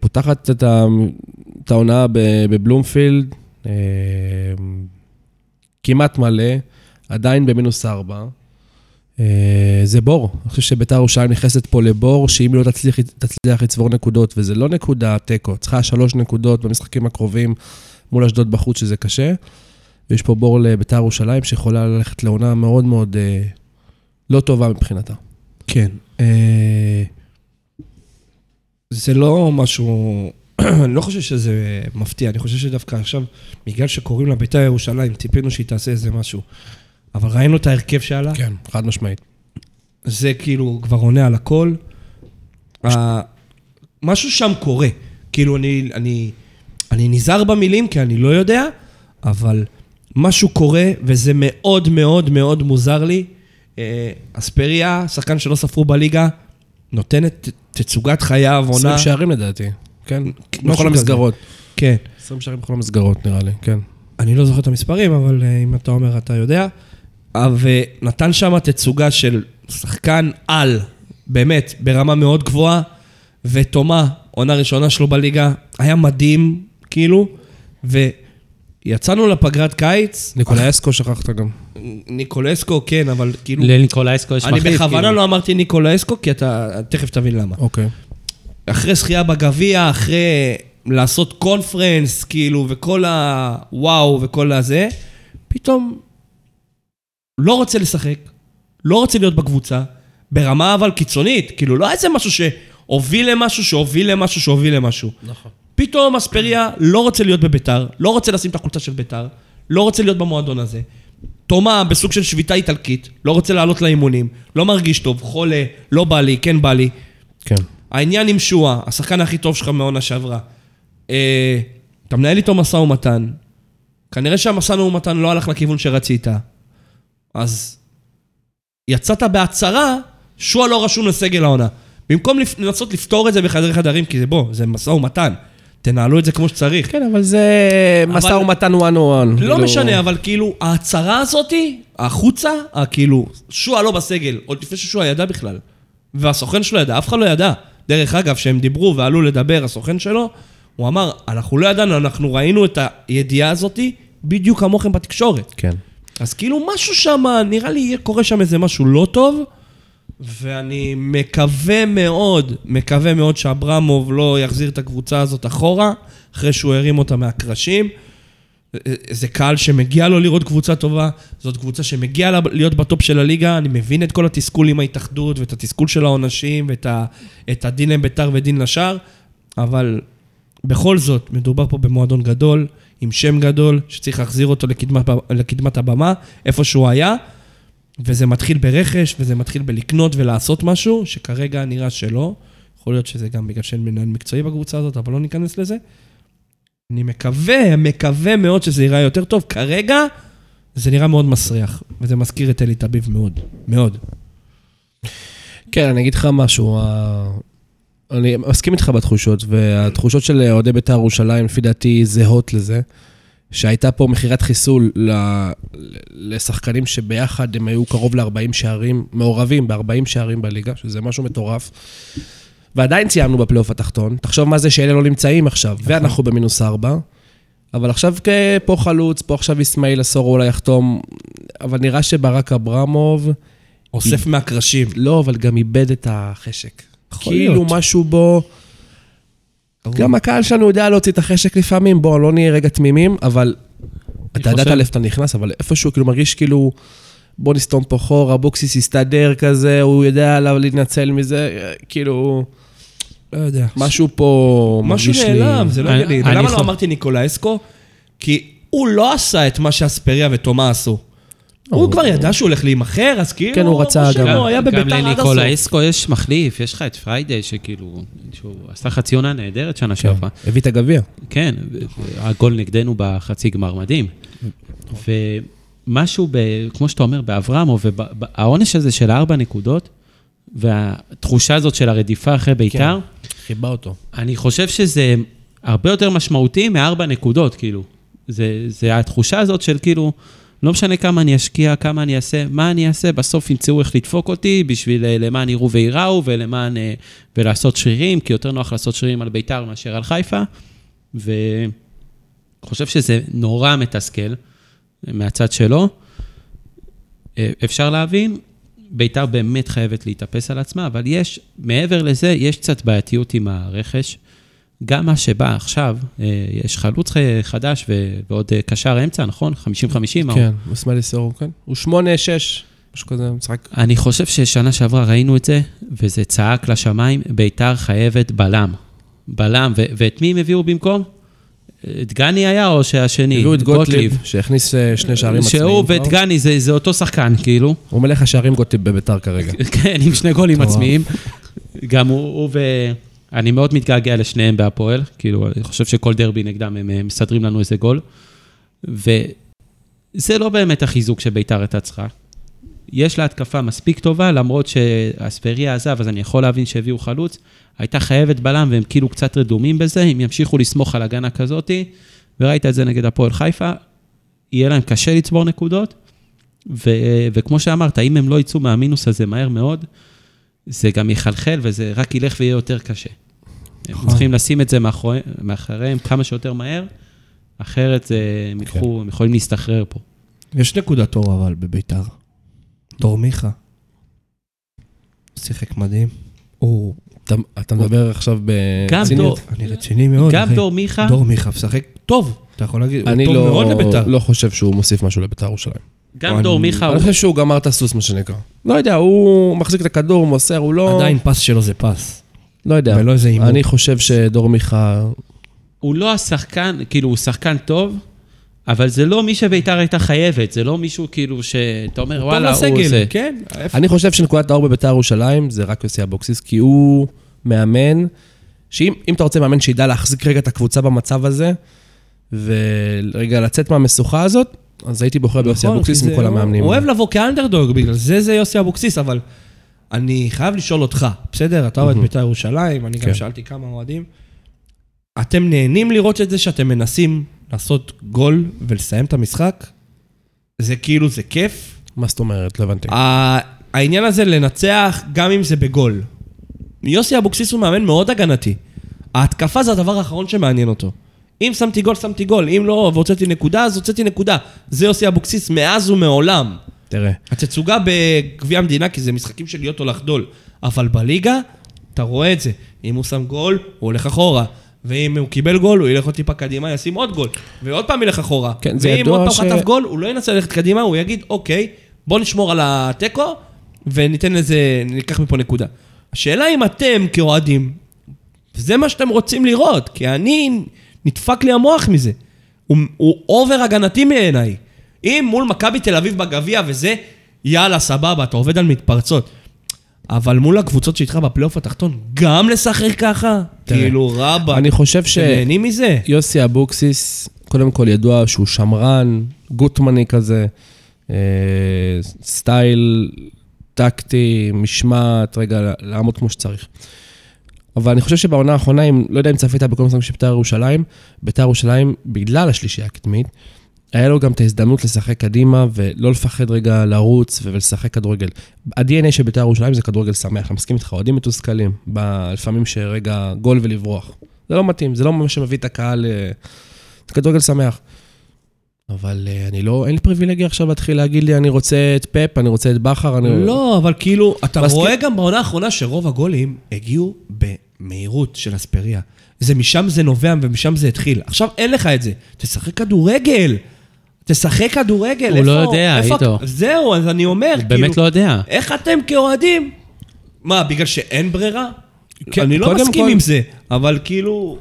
S1: פותחת את העונה בבלומפילד, כמעט מלא, עדיין במינוס 4. זה בור. אני חושב שבית"ר ירושלים נכנסת פה לבור, שאם היא לא תצליח, תצליח לצבור נקודות, וזה לא נקודה תיקו, צריכה שלוש נקודות במשחקים הקרובים מול אשדוד בחוץ, שזה קשה. ויש פה בור לבית"ר ירושלים, שיכולה ללכת לעונה מאוד מאוד אה, לא טובה מבחינתה.
S3: כן. אה, זה לא משהו... אני לא חושב שזה מפתיע, אני חושב שדווקא עכשיו, בגלל שקוראים לה בית"ר ירושלים, ציפינו שהיא תעשה איזה משהו. אבל ראינו את ההרכב שעלה,
S1: כן, חד משמעית.
S3: זה כאילו כבר עונה על הכל. ה- משהו שם קורה. כאילו, אני, אני, אני נזהר במילים, כי אני לא יודע, אבל משהו קורה, וזה מאוד מאוד מאוד מוזר לי. אה, אספריה, שחקן שלא ספרו בליגה, נותן את תצוגת חייו,
S1: 20
S3: עונה...
S1: שערים לדעתי, כן? בכל. המסגרות.
S3: כן.
S1: 20 שערים בכל המסגרות, נראה לי, כן.
S3: אני לא זוכר את המספרים, אבל אה, אם אתה אומר, אתה יודע. ונתן שם תצוגה של שחקן על, באמת, ברמה מאוד גבוהה, ותומה, עונה ראשונה שלו בליגה, היה מדהים, כאילו, ויצאנו לפגרת קיץ,
S1: ניקולאסקו שכחת גם.
S3: ניקולסקו, כן, אבל כאילו...
S2: לניקולאסקו יש
S3: אני
S2: מחליף.
S3: בכוונה
S2: כאילו.
S3: לא אמרתי ניקולסקו, כי אתה תכף תבין למה.
S1: אוקיי.
S3: אחרי זכייה בגביע, אחרי לעשות קונפרנס, כאילו, וכל הוואו וכל הזה, פתאום לא רוצה לשחק, לא רוצה להיות בקבוצה, ברמה אבל קיצונית, כאילו, לא איזה משהו שהוביל למשהו, שהוביל למשהו, שהוביל למשהו.
S1: נכון.
S3: פתאום אספריה לא רוצה להיות בביתר, לא רוצה לשים את החולצה של ביתר, לא רוצה להיות במועדון הזה. תומה בסוג של שביתה איטלקית, לא רוצה לעלות לאימונים, לא מרגיש טוב, חולה, לא בא לי, כן בא לי.
S1: כן.
S3: העניין עם שואה, השחקן הכי טוב שלך מהעונה שעברה. אה, אתה מנהל איתו משא ומתן, כנראה שהמשא ומתן לא הלך לכיוון שרצית, אז יצאת בהצהרה, שואה לא רשום לסגל העונה. במקום לנסות לפתור את זה בחדרי חדרים, כי זה בוא, זה משא ומתן. תנהלו את זה כמו שצריך.
S1: כן, אבל זה משא ומתן one on one.
S3: לא משנה, אבל כאילו, ההצהרה הזאתי, החוצה, כאילו, שועה לא בסגל, עוד לפני ששועה ידע בכלל. והסוכן שלו ידע, אף אחד לא ידע. דרך אגב, כשהם דיברו ועלו לדבר, הסוכן שלו, הוא אמר, אנחנו לא ידענו, אנחנו ראינו את הידיעה הזאתי בדיוק כמוכם בתקשורת.
S1: כן.
S3: אז כאילו, משהו שם, נראה לי קורה שם איזה משהו לא טוב, ואני מקווה מאוד, מקווה מאוד שאברמוב לא יחזיר את הקבוצה הזאת אחורה, אחרי שהוא הרים אותה מהקרשים. זה קהל שמגיע לו לראות קבוצה טובה, זאת קבוצה שמגיע לה להיות בטופ של הליגה, אני מבין את כל התסכול עם ההתאחדות ואת התסכול של העונשים ואת ה, הדין לביתר ודין לשאר, אבל בכל זאת, מדובר פה במועדון גדול, עם שם גדול, שצריך להחזיר אותו לקדמת, לקדמת הבמה, איפה שהוא היה, וזה מתחיל ברכש, וזה מתחיל בלקנות ולעשות משהו, שכרגע נראה שלא. יכול להיות שזה גם בגלל שאין מנהל מקצועי בקבוצה הזאת, אבל לא ניכנס לזה. אני מקווה, מקווה מאוד שזה ייראה יותר טוב. כרגע, זה נראה מאוד מסריח, וזה מזכיר את אלי טביב מאוד, מאוד.
S1: כן, אני אגיד לך משהו. אני מסכים איתך בתחושות, והתחושות של אוהדי בית"ר ירושלים, לפי דעתי, זהות לזה. שהייתה פה מכירת חיסול ל- לשחקנים שביחד הם היו קרוב ל-40 שערים, מעורבים ב-40 שערים בליגה, שזה משהו מטורף. ועדיין סיימנו בפלייאוף התחתון. תחשוב מה זה שאלה לא נמצאים עכשיו, ואנחנו במינוס 4. אבל עכשיו פה חלוץ, פה עכשיו אסמאעיל אסורו אולי יחתום, אבל נראה שברק אברמוב,
S3: אוסף מהקרשים.
S1: לא, אבל גם איבד את החשק. כאילו
S3: להיות.
S1: משהו בו... גם הקהל שלנו יודע להוציא את החשק לפעמים, בואו, לא נהיה רגע תמימים, אבל... אתה ידעת לאיפה אתה נכנס, אבל איפשהו כאילו מרגיש כאילו... בוא נסתום פה חור, אבוקסיס יסתדר כזה, הוא יודע עליו להתנצל מזה, כאילו...
S3: לא יודע.
S1: משהו פה
S3: משהו
S1: מרגיש לי...
S3: נעלם, זה לא הגיוני.
S2: אני
S3: ולמה לא אמרתי ניקולאסקו? כי הוא לא עשה את מה שאספריה ותומה עשו. הוא כבר ידע שהוא הולך להימכר, אז כאילו...
S1: כן, הוא רצה גם-
S3: הוא היה
S2: גם
S3: בביתר עד
S2: לניקולה
S3: הסוף.
S2: אסקו יש מחליף, יש לך את פריידי, שכאילו, שהוא עשה חצי עונה נהדרת שנה
S1: כן,
S2: שעברה.
S1: הביא את הגביע.
S2: כן, הגול נגדנו בחצי גמר מדהים. ומשהו, ב, כמו שאתה אומר, באברמוב, והעונש הזה של הארבע נקודות, והתחושה הזאת של הרדיפה אחרי ביתר,
S1: חיבה אותו.
S2: אני חושב שזה הרבה יותר משמעותי מארבע נקודות, כאילו. זה, זה התחושה הזאת של כאילו, לא משנה כמה אני אשקיע, כמה אני אעשה, מה אני אעשה, בסוף ימצאו איך לדפוק אותי בשביל אה, למען יראו וייראו ולמען, אה, ולעשות שרירים, כי יותר נוח לעשות שרירים על ביתר מאשר על חיפה. ואני חושב שזה נורא מתסכל אה, מהצד שלו. אפשר להבין, ביתר באמת חייבת להתאפס על עצמה, אבל יש, מעבר לזה, יש קצת בעייתיות עם הרכש. גם מה שבא עכשיו, אה, יש חלוץ ח- חדש ועוד אה, קשר אמצע, נכון? 50-50? מה הוא?
S1: כן, אסמאעיל אסורו, כן. הוא שמונה, שש, משהו כזה, משחק.
S2: אני חושב ששנה שעברה ראינו את זה, וזה צעק לשמיים, ביתר חייבת בלם. בלם, ו- ואת מי הם הביאו במקום? את גני היה או שהשני?
S1: הביאו את גוטליב, שהכניס אה, שני שערים עצמיים.
S2: שהוא ואת
S1: כבר.
S2: גני זה, זה אותו שחקן, כאילו.
S1: הוא מלך השערים גוטליב בביתר כרגע.
S2: כן, עם שני גולים. עצמיים. גם הוא, הוא ו... אני מאוד מתגעגע לשניהם בהפועל, כאילו, אני חושב שכל דרבי נגדם הם אה, מסדרים לנו איזה גול. וזה לא באמת החיזוק שביתר הייתה צריכה. יש לה התקפה מספיק טובה, למרות שאספריה עזב, אז אני יכול להבין שהביאו חלוץ. הייתה חייבת בלם, והם כאילו קצת רדומים בזה, אם ימשיכו לסמוך על הגנה כזאתי, וראית את זה נגד הפועל חיפה, יהיה להם קשה לצבור נקודות. ו, וכמו שאמרת, אם הם לא יצאו מהמינוס הזה מהר מאוד, זה גם יחלחל וזה רק ילך ויהיה יותר קשה. הם צריכים לשים את זה מאחורי, מאחוריהם כמה שיותר מהר, אחרת זה- הם ילכו, הם יכולים להסתחרר פה.
S3: יש נקודת אור אבל בביתר. דור מיכה. שיחק מדהים. הוא...
S1: אתה- אתה מדבר עכשיו בציניות?
S2: דור-
S3: אני רציני מאוד,
S2: גם
S3: אחי.
S2: דור מיכה,
S3: דור מיכה משחק טוב. אתה יכול להגיד, הוא
S1: אני
S3: טוב מאוד לביתר.
S1: לא, לא חושב שהוא מוסיף משהו לביתר ירושלים.
S2: גם דור
S3: אני-
S2: מיכה,
S1: אני
S2: הוא-
S1: חושב שהוא גמר את הסוס, מה שנקרא. לא יודע, הוא מחזיק את הכדור, הוא מוסר, הוא לא...
S3: עדיין פס שלו זה פס.
S1: לא יודע.
S3: ולא איזה הימור.
S1: אני חושב שדור מיכה...
S2: הוא לא השחקן, כאילו, הוא שחקן טוב, אבל זה לא מי שביתר הייתה חייבת, זה לא מישהו כאילו שאתה אומר, וואלה, הוא
S3: לסגל,
S2: זה.
S3: כן. איפה-
S1: אני חושב שנקודת האור בבית"ר ירושלים זה רק יוסי אבוקסיס, כי הוא מאמן, שאם אם אתה רוצה מאמן שידע להחזיק רגע את הקבוצה במצב הזה, ורגע לצאת מהמשוכה הזאת, אז הייתי בוחר ביוסי
S3: נכון,
S1: אבוקסיס מכל המאמנים.
S3: הוא אוהב לבוא כאנדרדוג, בגלל זה זה יוסי אבוקסיס, אבל אני חייב לשאול אותך, בסדר? אתה אוהד בית"ר ירושלים, אני גם
S1: כן.
S3: שאלתי כמה אוהדים. אתם נהנים לראות את זה שאתם מנסים לעשות גול ולסיים את המשחק? זה כאילו, זה כיף.
S1: מה זאת אומרת? לא הבנתי.
S3: העניין הזה לנצח, גם אם זה בגול. יוסי אבוקסיס הוא מאמן מאוד הגנתי. ההתקפה זה הדבר האחרון שמעניין אותו. אם שמתי גול, שמתי גול. אם לא, והוצאתי נקודה, אז הוצאתי נקודה. זה יוסי אבוקסיס מאז ומעולם.
S1: תראה,
S3: התצוגה בגביע המדינה, כי זה משחקים של להיות או לחדול. אבל בליגה, אתה רואה את זה. אם הוא שם גול, הוא הולך אחורה. ואם הוא קיבל גול, הוא ילך עוד טיפה קדימה, ישים עוד גול. ועוד פעם ילך אחורה.
S1: כן, זה
S3: ואם
S1: ידוע
S3: עוד פעם
S1: ש-
S3: חטף גול, הוא לא ינסה ללכת קדימה, הוא יגיד, אוקיי, בוא נשמור על התיקו, וניתן לזה, ניקח מפה נקודה. השאלה אם אתם כאוהדים, זה מה שאתם רוצים לראות, כי אני, נדפק לי המוח מזה. הוא, הוא over הגנתי בעיניי. אם מול מכבי תל אביב בגביע וזה, יאללה, סבבה, אתה עובד על מתפרצות. אבל מול הקבוצות שאיתך בפלייאוף התחתון, גם לשחק ככה?
S1: תראה,
S3: כאילו, רבאק.
S1: אני חושב ש...
S3: נהנים מזה?
S1: יוסי אבוקסיס, קודם כל ידוע שהוא שמרן, גוטמני כזה, אה, סטייל טקטי, משמעת, רגע, לעמוד כמו שצריך. אבל אני חושב שבעונה האחרונה, אם, לא יודע אם צפית בכל משחק של בית"ר ירושלים, בית"ר ירושלים, בגלל השלישייה הקדמית, היה לו גם את ההזדמנות לשחק קדימה ולא לפחד רגע לרוץ ולשחק כדורגל. ה-DNA של בית"ר ירושלים זה כדורגל שמח, אני מסכים איתך, אוהדים מתוסכלים, לפעמים שרגע גול ולברוח. זה לא מתאים, זה לא מה שמביא את הקהל, אה, זה כדורגל שמח. אבל אה, אני לא, אין לי פריבילגיה עכשיו להתחיל להגיד לי, אני רוצה את פפ, אני רוצה את בכר, אני...
S3: לא, אבל כאילו, אתה. רואה גם בעונה האחרונה שרוב הגולים הגיעו במהירות של אספריה. זה משם זה נובע ומשם זה התחיל. עכשיו אין לך את זה. תשחק כדורגל. תשחק כדורגל.
S2: הוא
S3: איפה-
S2: לא יודע,
S3: איפה-
S2: עידו.
S3: זהו, אז אני אומר,
S2: הוא באמת
S3: כאילו,
S2: לא יודע.
S3: איך אתם כאוהדים? מה, בגלל שאין ברירה?
S1: כן,
S3: אני לא מסכים
S1: כל-
S3: עם זה, אבל כאילו...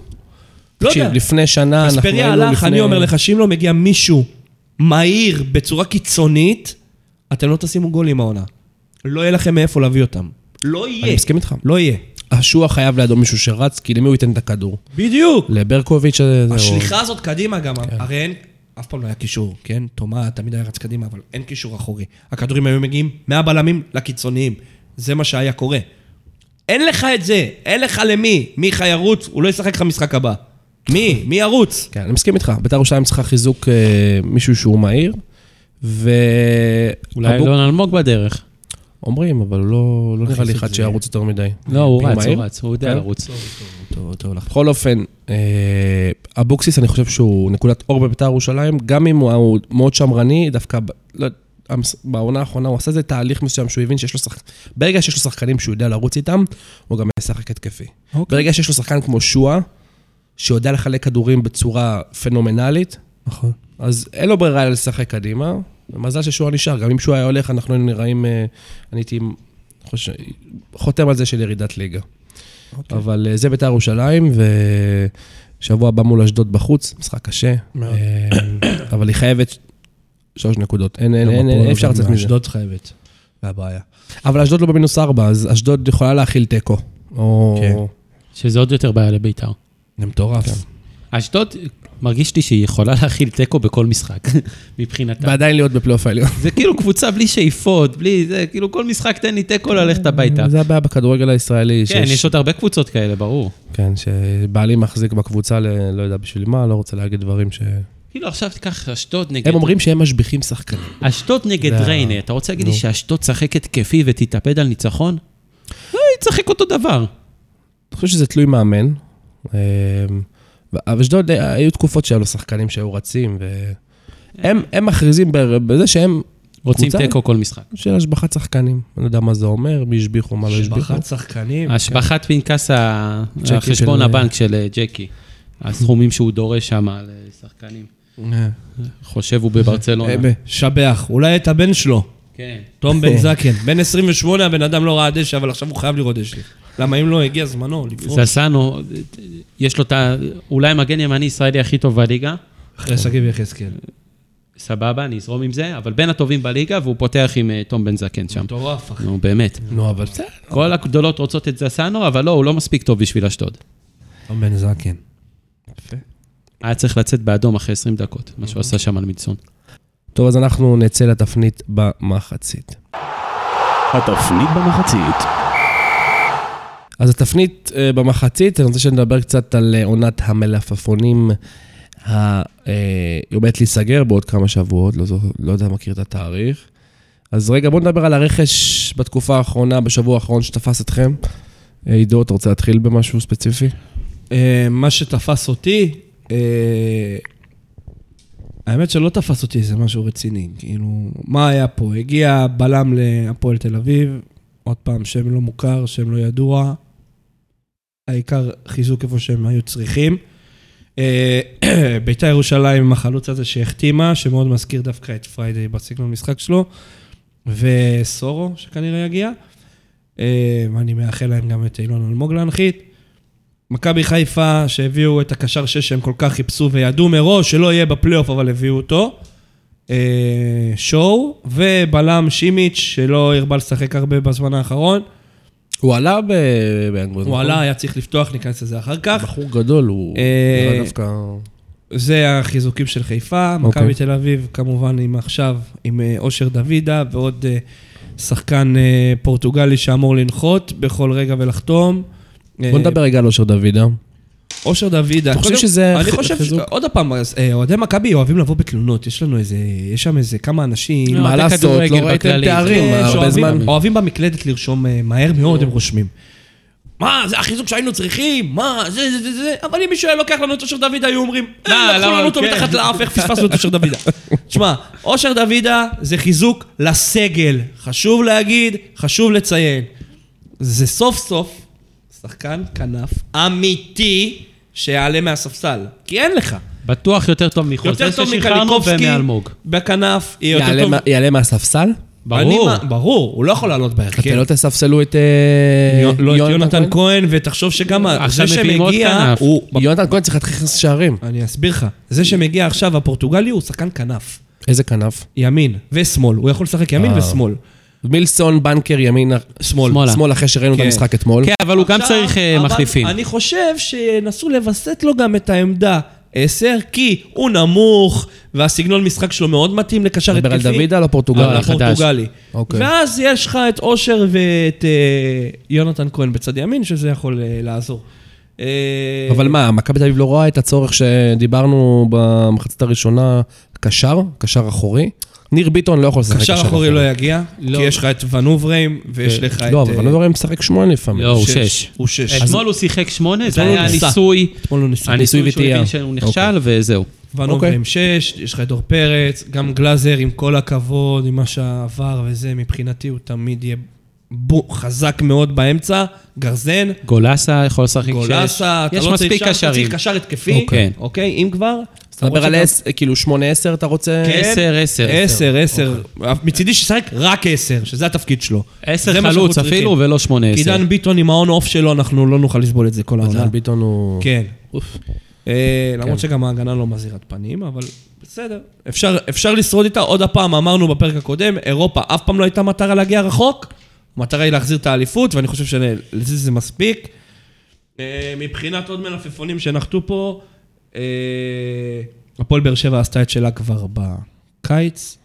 S3: לא
S1: תקשיב,
S3: יודע.
S1: לפני שנה אנחנו
S3: אספריה
S1: היינו
S3: הלך,
S1: לפני...
S3: אני אומר לך, שאם לא מגיע מישהו מהיר בצורה קיצונית, אתם לא תשימו גולים העונה. לא יהיה לכם מאיפה להביא אותם. לא יהיה.
S1: אני מסכים איתך.
S3: לא יהיה.
S1: השועה חייב לידו מישהו שרץ, כי למי הוא ייתן את הכדור?
S3: בדיוק.
S1: לברקוביץ'. זהו.
S3: השליחה הזאת קדימה גם, הרי אין, אף פעם לא היה קישור, כן? תומה תמיד היה רץ קדימה, אבל אין קישור אחורי. הכדורים היו מגיעים מהבלמים לקיצוניים. זה מה שהיה קורה. אין לך את זה, אין לך למי. מיכה ירוץ, הוא לא ישחק לך משחק הבא. מי? מי ירוץ?
S1: כן, אני מסכים איתך. בית"ר ירושלים צריכה חיזוק אה, מישהו שהוא מהיר, ו...
S2: אולי
S1: אבוק-
S2: אלון אלמוג בדרך.
S1: אומרים, אבל לא, לא נראה לי אחד שירוץ יותר מדי.
S2: לא, הוא רץ,
S1: מהיר?
S2: הוא רץ, הוא יודע
S1: כן?
S2: לרוץ.
S1: בכל אופן, אה, אבוקסיס, אני חושב שהוא נקודת אור בבית"ר ירושלים, גם אם הוא, מאוד שמרני, דווקא ב- לא, המס- בעונה האחרונה הוא עשה איזה תהליך מסוים שהוא הבין שיש לו שחק... ברגע שיש לו שחקנים שהוא יודע לרוץ איתם, הוא גם משחק התקפי.
S3: אוקיי.
S1: ברגע שיש לו שחקן כמו שואה, שיודע לחלק כדורים בצורה פנומנלית,
S3: נכון.
S1: אז אין לו ברירה אלא לשחק קדימה. ומזל ששועה נשאר, גם אם שועה היה הולך, אנחנו היינו נראים, אה, אני הייתי חושב, חותם על זה של ירידת ליגה.
S3: אוקיי.
S1: אבל אה, זה בית"ר ירושלים, ושבוע הבא מול אשדוד בחוץ, משחק קשה,
S3: מאוד.
S1: אה, אבל היא חייבת שלוש נקודות, אין, אין, אין, אין, אפשר לצאת מזה.
S3: אשדוד חייבת. זה הבעיה.
S1: אבל אשדוד לא במינוס ארבע, אז אשדוד יכולה להכיל תיקו. או...
S3: כן.
S2: שזה עוד יותר בעיה לבית"ר.
S3: זה מטורף.
S2: אשדוד, מרגיש לי שהיא יכולה להכיל תיקו בכל משחק, מבחינתה.
S1: ועדיין להיות בפלייאוף העליון.
S2: זה כאילו קבוצה בלי שאיפות, בלי זה, כאילו כל משחק תן לי תיקו ללכת הביתה.
S1: זה הבעיה בכדורגל הישראלי.
S2: כן,
S1: שיש-
S2: יש עוד הרבה קבוצות כאלה, ברור.
S1: כן, שבעלי מחזיק בקבוצה, ל... לא יודע בשביל מה, לא רוצה להגיד דברים ש...
S2: כאילו עכשיו תיקח אשדוד נגד...
S1: הם אומרים שהם משביחים שחקנים.
S2: אשדוד נגד ריינה, אתה רוצה להגיד לי. שאשדוד תשחק התקפי ותתאבד על ניצחון? לא, היא תשחק אותו דבר.
S1: אני חושב שזה תלוי מאמן. אה, אבל אשדוד, אה, היו תקופות שהיו לו שחקנים שהיו רצים, והם הם מכריזים בזה שהם
S2: רוצים תיקו כל משחק.
S1: של השבחת שחקנים. אני לא יודע מה זה אומר, מי השביחו, מה לא השביחו.
S3: השבחת שחקנים.
S2: השבחת פנקס החשבון הבנק של אה, ג'קי. הסכומים שהוא דורש שם על אה, שחקנים.
S1: אה,
S2: חושב הוא בברצלונה.
S3: אה, שבח. אולי את הבן שלו,
S2: כן.
S3: תום בן זקן. בן 28, הבן אדם לא ראה דשא, אבל עכשיו הוא חייב לראות דשא. למה אם לא, הגיע זמנו לפרוש.
S2: זסנו, יש לו את ה... אולי מגן ימני ישראלי הכי טוב בליגה.
S3: אחרי שגיב יחזקאל.
S2: סבבה, אני אזרום עם זה, אבל בין הטובים בליגה, והוא פותח עם אה, תום בן זקן שם.
S3: מטורף, אחי.
S2: נו, באמת.
S1: נו, אבל בסדר.
S2: כל הגדולות רוצות את זסנו, אבל לא, הוא לא מספיק טוב בשביל אשדוד.
S3: תום בן זקן.
S2: היה צריך לצאת באדום אחרי 20 דקות, מה שהוא עשה שם על מידסון.
S1: טוב, אז אנחנו נצא לתפנית במחצית.
S4: התפנית במחצית.
S1: אז התפנית אה, במחצית, אני רוצה שנדבר קצת על אה, עונת המלפפונים. אה, היא עומדת להיסגר בעוד כמה שבועות, לא, לא יודע, מכיר את התאריך. אז רגע, בואו נדבר על הרכש בתקופה האחרונה, בשבוע האחרון שתפס אתכם. עידו, אתה רוצה להתחיל במשהו ספציפי?
S3: מה שתפס אותי, האמת שלא תפס אותי איזה משהו רציני. כאילו, מה היה פה? הגיע בלם להפועל תל אביב, עוד פעם, שם לא מוכר, שם לא ידוע. העיקר חיזוק איפה שהם היו צריכים. אה, בית"ר ירושלים עם החלוץ הזה שהחתימה, שמאוד מזכיר דווקא את פריידי בסגנון משחק שלו, וסורו, שכנראה יגיע. אה, ואני מאחל להם גם את אילון אלמוג להנחית. מכבי חיפה, שהביאו את הקשר שש שהם כל כך חיפשו וידעו מראש שלא יהיה בפלייאוף, אבל הביאו אותו. אה, שואו, ובלם שימיץ', שלא הרבה לשחק הרבה בזמן האחרון.
S1: הוא עלה ב- באנגליה.
S3: הוא עלה, היה צריך לפתוח, ניכנס לזה אחר כך.
S1: בחור גדול, הוא
S3: אה,
S1: נראה דווקא...
S3: זה החיזוקים של חיפה,
S1: אוקיי.
S3: מכבי תל אביב כמובן עם עכשיו, עם אה, אושר דוידה ועוד אה, שחקן פורטוגלי שאמור לנחות בכל רגע ולחתום.
S1: בוא נדבר רגע על אושר דוידה.
S3: אושר דוידה.
S1: אתה חושב שזה
S3: אני חושב, ש-
S1: חיזוק?
S3: עוד פעם, אה, אוהדי מכבי אוהבים לבוא בתלונות, יש לנו איזה, יש שם איזה כמה אנשים.
S2: לא,
S1: מה
S2: אוהדי
S1: לעשות,
S2: כדורגל
S1: לא ראיתם. תארים
S3: כן,
S1: הרבה זמן.
S3: אוהבים במקלדת לרשום אה, מהר מאוד, הם רושמים. מה, זה החיזוק שהיינו צריכים? מה, זה, זה, זה, זה, אבל אם מישהו היה לוקח לנו את אושר דוידה, היו אומרים,
S2: לא,
S3: אה, לקחו לנו אותו
S2: כן.
S3: מתחת לאף, איך פספסנו את אושר דוידה? תשמע, אושר דוידה זה חיזוק לסגל. חשוב להגיד, חשוב לציין. זה סוף סוף שחקן כנף אמיתי שיעלה מהספסל. כי אין לך.
S2: בטוח יותר טוב
S3: טוב
S2: ששחררנו
S3: מקליקובסקי
S2: ומאלמוג.
S3: בכנף, יהיה יותר
S1: יעלה
S3: טוב.
S1: מה- יעלה מהספסל?
S3: אני
S2: ברור.
S3: מה- ברור, הוא לא יכול לעלות בהרכב.
S1: אתם לא תספסלו את אה,
S3: לא את יונתן כהן, ותחשוב שגם זה
S2: מביאים עוד
S3: שמגיע,
S2: כנף.
S3: הוא...
S1: יונתן כהן צריך להתחיל להכניס שערים.
S3: אני אסביר לך. זה שמגיע עכשיו, הפורטוגלי, הוא שחקן כנף.
S1: איזה כנף?
S3: ימין ושמאל. הוא יכול לשחק ימין
S1: אה.
S3: ושמאל.
S1: מילסון, בנקר, ימין,
S3: שמאל.
S2: שמאלה.
S1: שמאל אחרי שראינו את
S3: כן.
S1: המשחק אתמול.
S2: כן, אבל הוא גם צריך אה,
S3: אבל
S2: מחליפים.
S3: אני חושב שינסו לווסת לו גם את העמדה 10, כי הוא נמוך, והסגנון משחק שלו מאוד מתאים לקשר
S1: מדבר
S3: התקפי.
S1: על דוידה או
S2: לא,
S1: לפורטוגל?
S2: על החדש.
S3: הפורטוגלי.
S1: אוקיי.
S3: ואז יש לך את אושר ואת אה, יונתן כהן בצד ימין, שזה יכול אה, לעזור. אה,
S1: אבל מה, מכבי תל אביב לא רואה את הצורך שדיברנו במחצית הראשונה, קשר, קשר אחורי? ניר ביטון לא יכול לשחק
S3: קשר אחורי לא יגיע,
S2: לא.
S3: כי יש לך את ונובריים, ויש לך את...
S1: לא, אבל
S3: אה,
S1: ונוברם משחק שמונה לפעמים.
S2: לא, הוא
S3: שש. הוא שש.
S2: אתמול הוא שיחק שמונה, זה היה
S3: ניסה.
S2: ניסוי.
S3: אתמול הוא ניסה.
S2: הניסוי שהוא
S1: וטעייה.
S2: הבין שהוא
S1: אוקיי.
S2: נכשל, וזהו.
S3: ונובריים שש, יש לך את דור פרץ, גם גלאזר, עם כל הכבוד, עם מה שעבר וזה, מבחינתי הוא תמיד יהיה בו, חזק מאוד באמצע, גרזן,
S2: גולסה יכול לשחק שש.
S3: גולסה, אתה לא צריך
S2: מספיק
S3: שם, אתה
S2: קשרים.
S3: צריך קשר התקפי,
S2: אוקיי.
S3: אוקיי, אם כבר.
S1: אתה מדבר על
S3: למרות
S1: עש- כאילו שמונה עשר אתה רוצה?
S3: כן.
S2: עשר, עשר.
S3: עשר, עשר. מצידי שישחק רק עשר, שזה התפקיד שלו.
S2: עשר חלוץ אפילו. ולא שמונה
S3: כי
S2: עשר.
S3: דן ביטון עם ההון אוף שלו, אנחנו לא נוכל לסבול את זה כל העונה.
S1: דן ביטון הוא...
S3: כן. אה,
S1: כן.
S3: למרות שגם ההגנה לא מזהירת פנים, אבל בסדר. אפשר, אפשר לשרוד איתה. עוד הפעם, אמרנו בפרק הקודם, אירופה אף פעם לא הייתה מטרה להגיע רחוק. המטרה היא להחזיר את האליפות, ואני חושב שלזה זה מספיק. אה, מבחינת עוד מלפפונים שנחתו פה, הפועל באר שבע עשתה את שלה כבר בקיץ.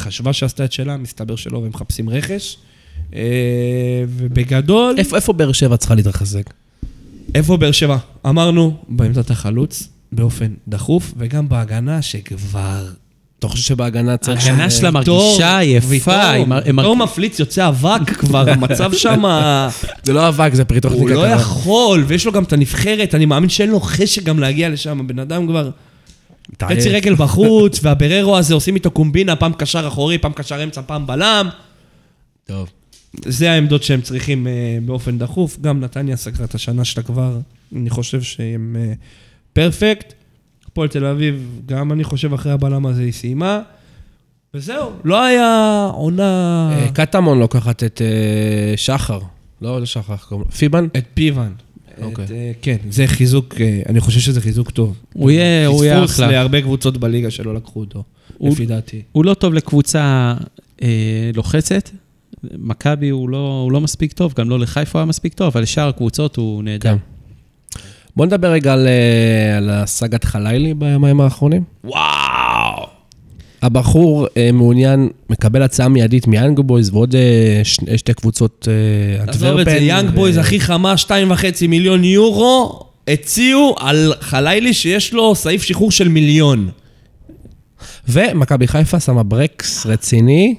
S3: חשבה שעשתה את שלה, מסתבר שלא, והם מחפשים רכש. אה, ובגדול...
S1: איפה איפה באר שבע צריכה להתרחזק?
S3: איפה באר שבע? אמרנו, בעמדת החלוץ, באופן דחוף, וגם בהגנה שכבר...
S1: אתה חושב שבהגנה צריך...
S2: ההגנה שלה מרגישה יפה. מר-
S3: ויטור מפליץ, יוצא אבק כבר, המצב שם...
S1: זה לא אבק, זה פרי
S3: הוא. לא. יכול, ויש לו גם את הנבחרת, אני מאמין שאין לו חשק גם להגיע לשם, הבן אדם כבר חצי. רגל בחוץ, והבררו הזה עושים איתו קומבינה, פעם קשר אחורי, פעם קשר אמצע, פעם בלם.
S1: טוב.
S3: זה העמדות שהם צריכים אה, באופן דחוף. גם נתניה סגרה את השנה שלה כבר, אני חושב שהם אה, פרפקט. הפועל תל אביב, גם אני חושב אחרי הבלם הזה היא סיימה. וזהו, לא היה עונה...
S1: אה, קטמון לוקחת את אה, שחר. לא, לא שחר? פיבן?
S3: את פיבן.
S1: אוקיי.
S3: את, אה, כן, זה חיזוק, אני חושב שזה חיזוק טוב.
S2: הוא יהיה הוא יהיה
S3: פספוס
S2: אחלה.
S3: להרבה קבוצות בליגה שלא לקחו אותו, לפי דעתי.
S2: הוא לא טוב לקבוצה לוחצת. מכבי לא, הוא לא מספיק טוב, גם לא לחיפה הוא היה מספיק טוב, אבל לשאר הקבוצות הוא נהדר.
S1: בוא נדבר רגע על, אה, על הסאגת חלילי ביומיים האחרונים.
S3: וואו!
S1: הבחור אה, מעוניין, מקבל הצעה מיידית מיאנג בויז ועוד אה, שני, שתי קבוצות אה,
S3: עזוב את זה,
S1: אנטוורפן
S3: יאנג
S1: ו-
S3: בויז הכי חמה, 2.5 מיליון יורו, הציעו על חלילי שיש לו סעיף שחרור של מיליון.
S1: ומכבי חיפה שמה ברקס רציני,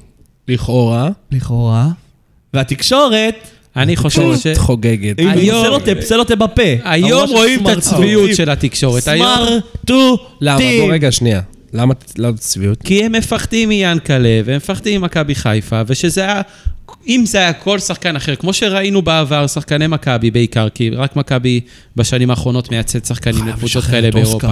S1: לכאורה,
S3: לכאורה. והתקשורת,
S2: אני חושב ש...
S1: חוגגת.
S2: היום-
S3: סלוטפ בפה.
S2: היום רואים את. הצביעות של התקשורת.
S3: סמרטוטים.
S1: למה? בוא רגע, שנייה. למה צביעות?
S2: כי הם מפחדים מיאנקלה, והם מפחדים ממכבי חיפה, ושזה היה... אם זה היה כל שחקן אחר, כמו שראינו בעבר, שחקני מכבי בעיקר, כי רק מכבי בשנים האחרונות מייצאת שחקנים לקבוצות כאלה. באירופה.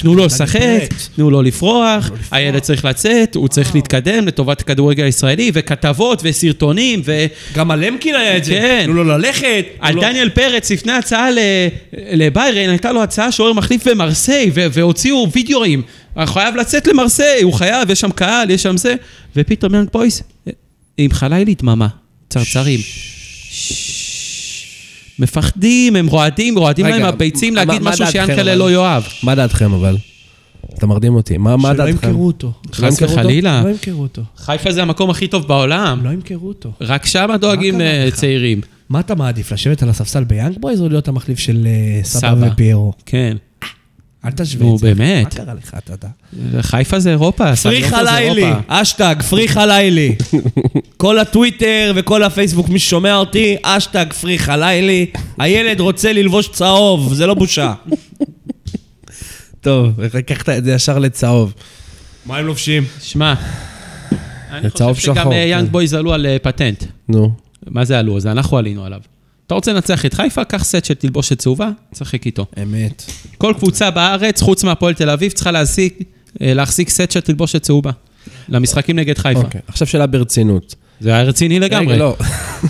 S2: תנו לו לשחק. תנו לו לפרוח, הילד צריך לצאת, הוא צריך להתקדם לטובת הכדורגל הישראלי, וכתבות וסרטונים, ו...
S3: גם על למקין היה את זה.
S2: כן.
S3: תנו לו ללכת.
S2: על דניאל פרץ, לפני הצעה לביירן, הייתה לו הצעה שוער מחליף במרסיי, והוציאו וידאוים. הוא חייב לצאת למרסיי, הוא חייב, יש שם קהל, יש שם זה. ופתאום יאנג בויס, עם חלילי דממה, צרצרים. מפחדים, הם רועדים, רועדים להם הביצים להגיד
S1: מה
S2: משהו
S1: דעתכם, אבל?
S2: לא יאהב.
S1: מה דעתכם אבל? אתה מרדים אותי. מה מה
S3: שלא
S1: דעתכם?
S3: ימכרו אותו.
S2: חס
S1: אותו?
S2: וחלילה.
S3: לא ימכרו אותו.
S2: חיפה זה המקום הכי טוב בעולם.
S3: לא ימכרו אותו.
S2: רק שם דואגים
S3: לך?
S2: לצעירים.
S3: מה אתה מעדיף, לשבת על הספסל ביאנג בויז או להיות המחליף של אה, סבא. ופיירו?
S2: כן.
S3: אל תשווה
S2: נו,
S3: את זה.
S2: באמת.
S3: מה קרה לך, אתה יודע?
S2: חיפה זה אירופה,
S3: free
S2: אירופה.
S3: hashtag, free חלילי. כל הטוויטר וכל הפייסבוק, מי ששומע אותי, hashtag free חלילי. הילד רוצה ללבוש צהוב, זה לא בושה.
S1: טוב, לקחת את זה ישר לצהוב.
S3: מה הם לובשים?
S2: שמע, אני חושב שגם
S1: שחור,
S2: אה, יאנג
S1: כן.
S2: בויז עלו על אה, פטנט.
S1: נו.
S2: מה זה עלו? זה אנחנו עלינו עליו. אתה רוצה לנצח את חיפה? קח סט של תלבושת צהובה, תשחק איתו.
S3: אמת.
S2: כל קבוצה בארץ, חוץ מהפועל תל אביב, צריכה להחזיק, אה, להחזיק סט של תלבושת צהובה. למשחקים נגד חיפה.
S1: אוקיי, עכשיו שאלה ברצינות.
S2: זה היה רציני לגמרי.
S1: רגע, לא.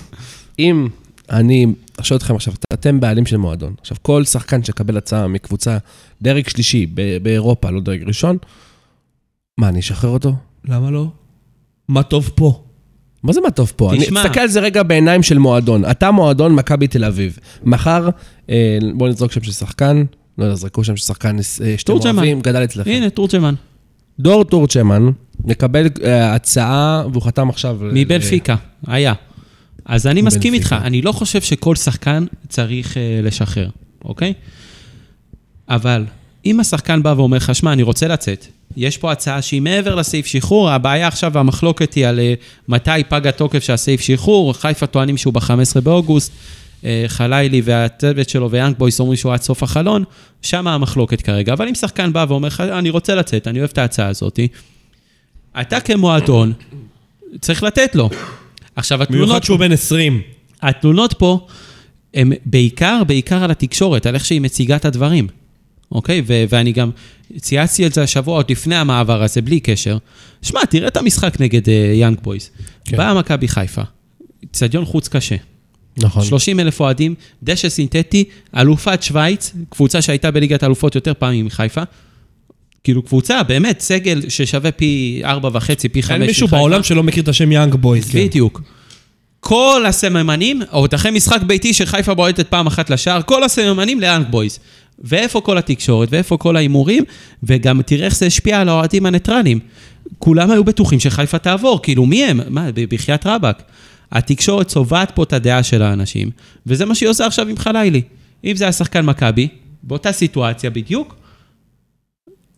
S1: אם אני, אשאל אתכם עכשיו, אתם בעלים של מועדון. עכשיו, כל שחקן שיקבל הצעה מקבוצה דרג שלישי באירופה, לא דרג ראשון, מה, אני אשחרר אותו?
S3: למה לא? מה טוב פה?
S1: מה זה מה טוב פה? אני
S2: תשמע.
S1: תסתכל על זה רגע בעיניים של מועדון. אתה מועדון מכבי תל אביב. מחר, אה, בואו נזרוק שם של שחקן, לא יודע, זרקו שם של שחקן, אה, שאתם. אוהבים, גדל אצלכם.
S2: הנה, תורג'מן.
S1: דור טורצ'מן מקבל אה, הצעה, והוא חתם עכשיו... ל-
S2: מבנפיקה, היה. אז אני מסכים איתך,
S1: מבנפיקה.
S2: אני לא חושב שכל שחקן צריך אה, לשחרר, אוקיי? אבל אם השחקן בא ואומר לך, שמע, אני רוצה לצאת, יש פה הצעה שהיא מעבר לסעיף שחרור, הבעיה עכשיו, המחלוקת היא על אה, מתי פג התוקף של הסעיף שחרור, חיפה טוענים שהוא ב-15 באוגוסט, אה, חלילי והצוות שלו ויאנג בויס אומרים שהוא עד סוף החלון, שם המחלוקת כרגע. אבל אם שחקן בא ואומר לך, אני רוצה לצאת, אני אוהב את ההצעה הזאת, אתה כמועדון צריך לתת לו. עכשיו,
S3: במיוחד
S2: התלונות,
S3: שהוא בן 20.
S2: התלונות פה הן בעיקר, בעיקר על התקשורת, על איך שהיא מציגה את הדברים, אוקיי? ו- ואני גם צייצתי את זה השבוע, עוד לפני המעבר הזה, בלי קשר. שמע, תראה את המשחק נגד יאנג בויז.
S1: כן.
S2: באה מכבי חיפה, אצטדיון חוץ קשה.
S1: נכון.
S2: 30 אלף אוהדים, דשא סינתטי, אלופת שווייץ, קבוצה שהייתה בליגת האלופות יותר פעמים מחיפה. כאילו קבוצה, באמת, סגל ששווה פי ארבע וחצי, פי חמש
S3: אין מישהו
S2: מחיפה.
S3: בעולם שלא מכיר את השם יאנג בויז.
S2: בדיוק. כל הסממנים, עוד אחרי משחק ביתי שחיפה בועטת פעם אחת לשער, כל הסממנים ליאנג בויז. ואיפה כל התקשורת, ואיפה כל ההימורים, וגם תראה איך זה השפיע על האוהדים הניטרלים. כולם היו בטוחים שחיפה תעבור, כאילו מי הם? מה, ב- בחייאת רבאק. התקשורת צובעת פה את הדעה של האנשים, וזה מה שהיא עושה עכשיו עם חלילי. אם זה היה שחקן מכבי, באותה סיטואציה בדיוק,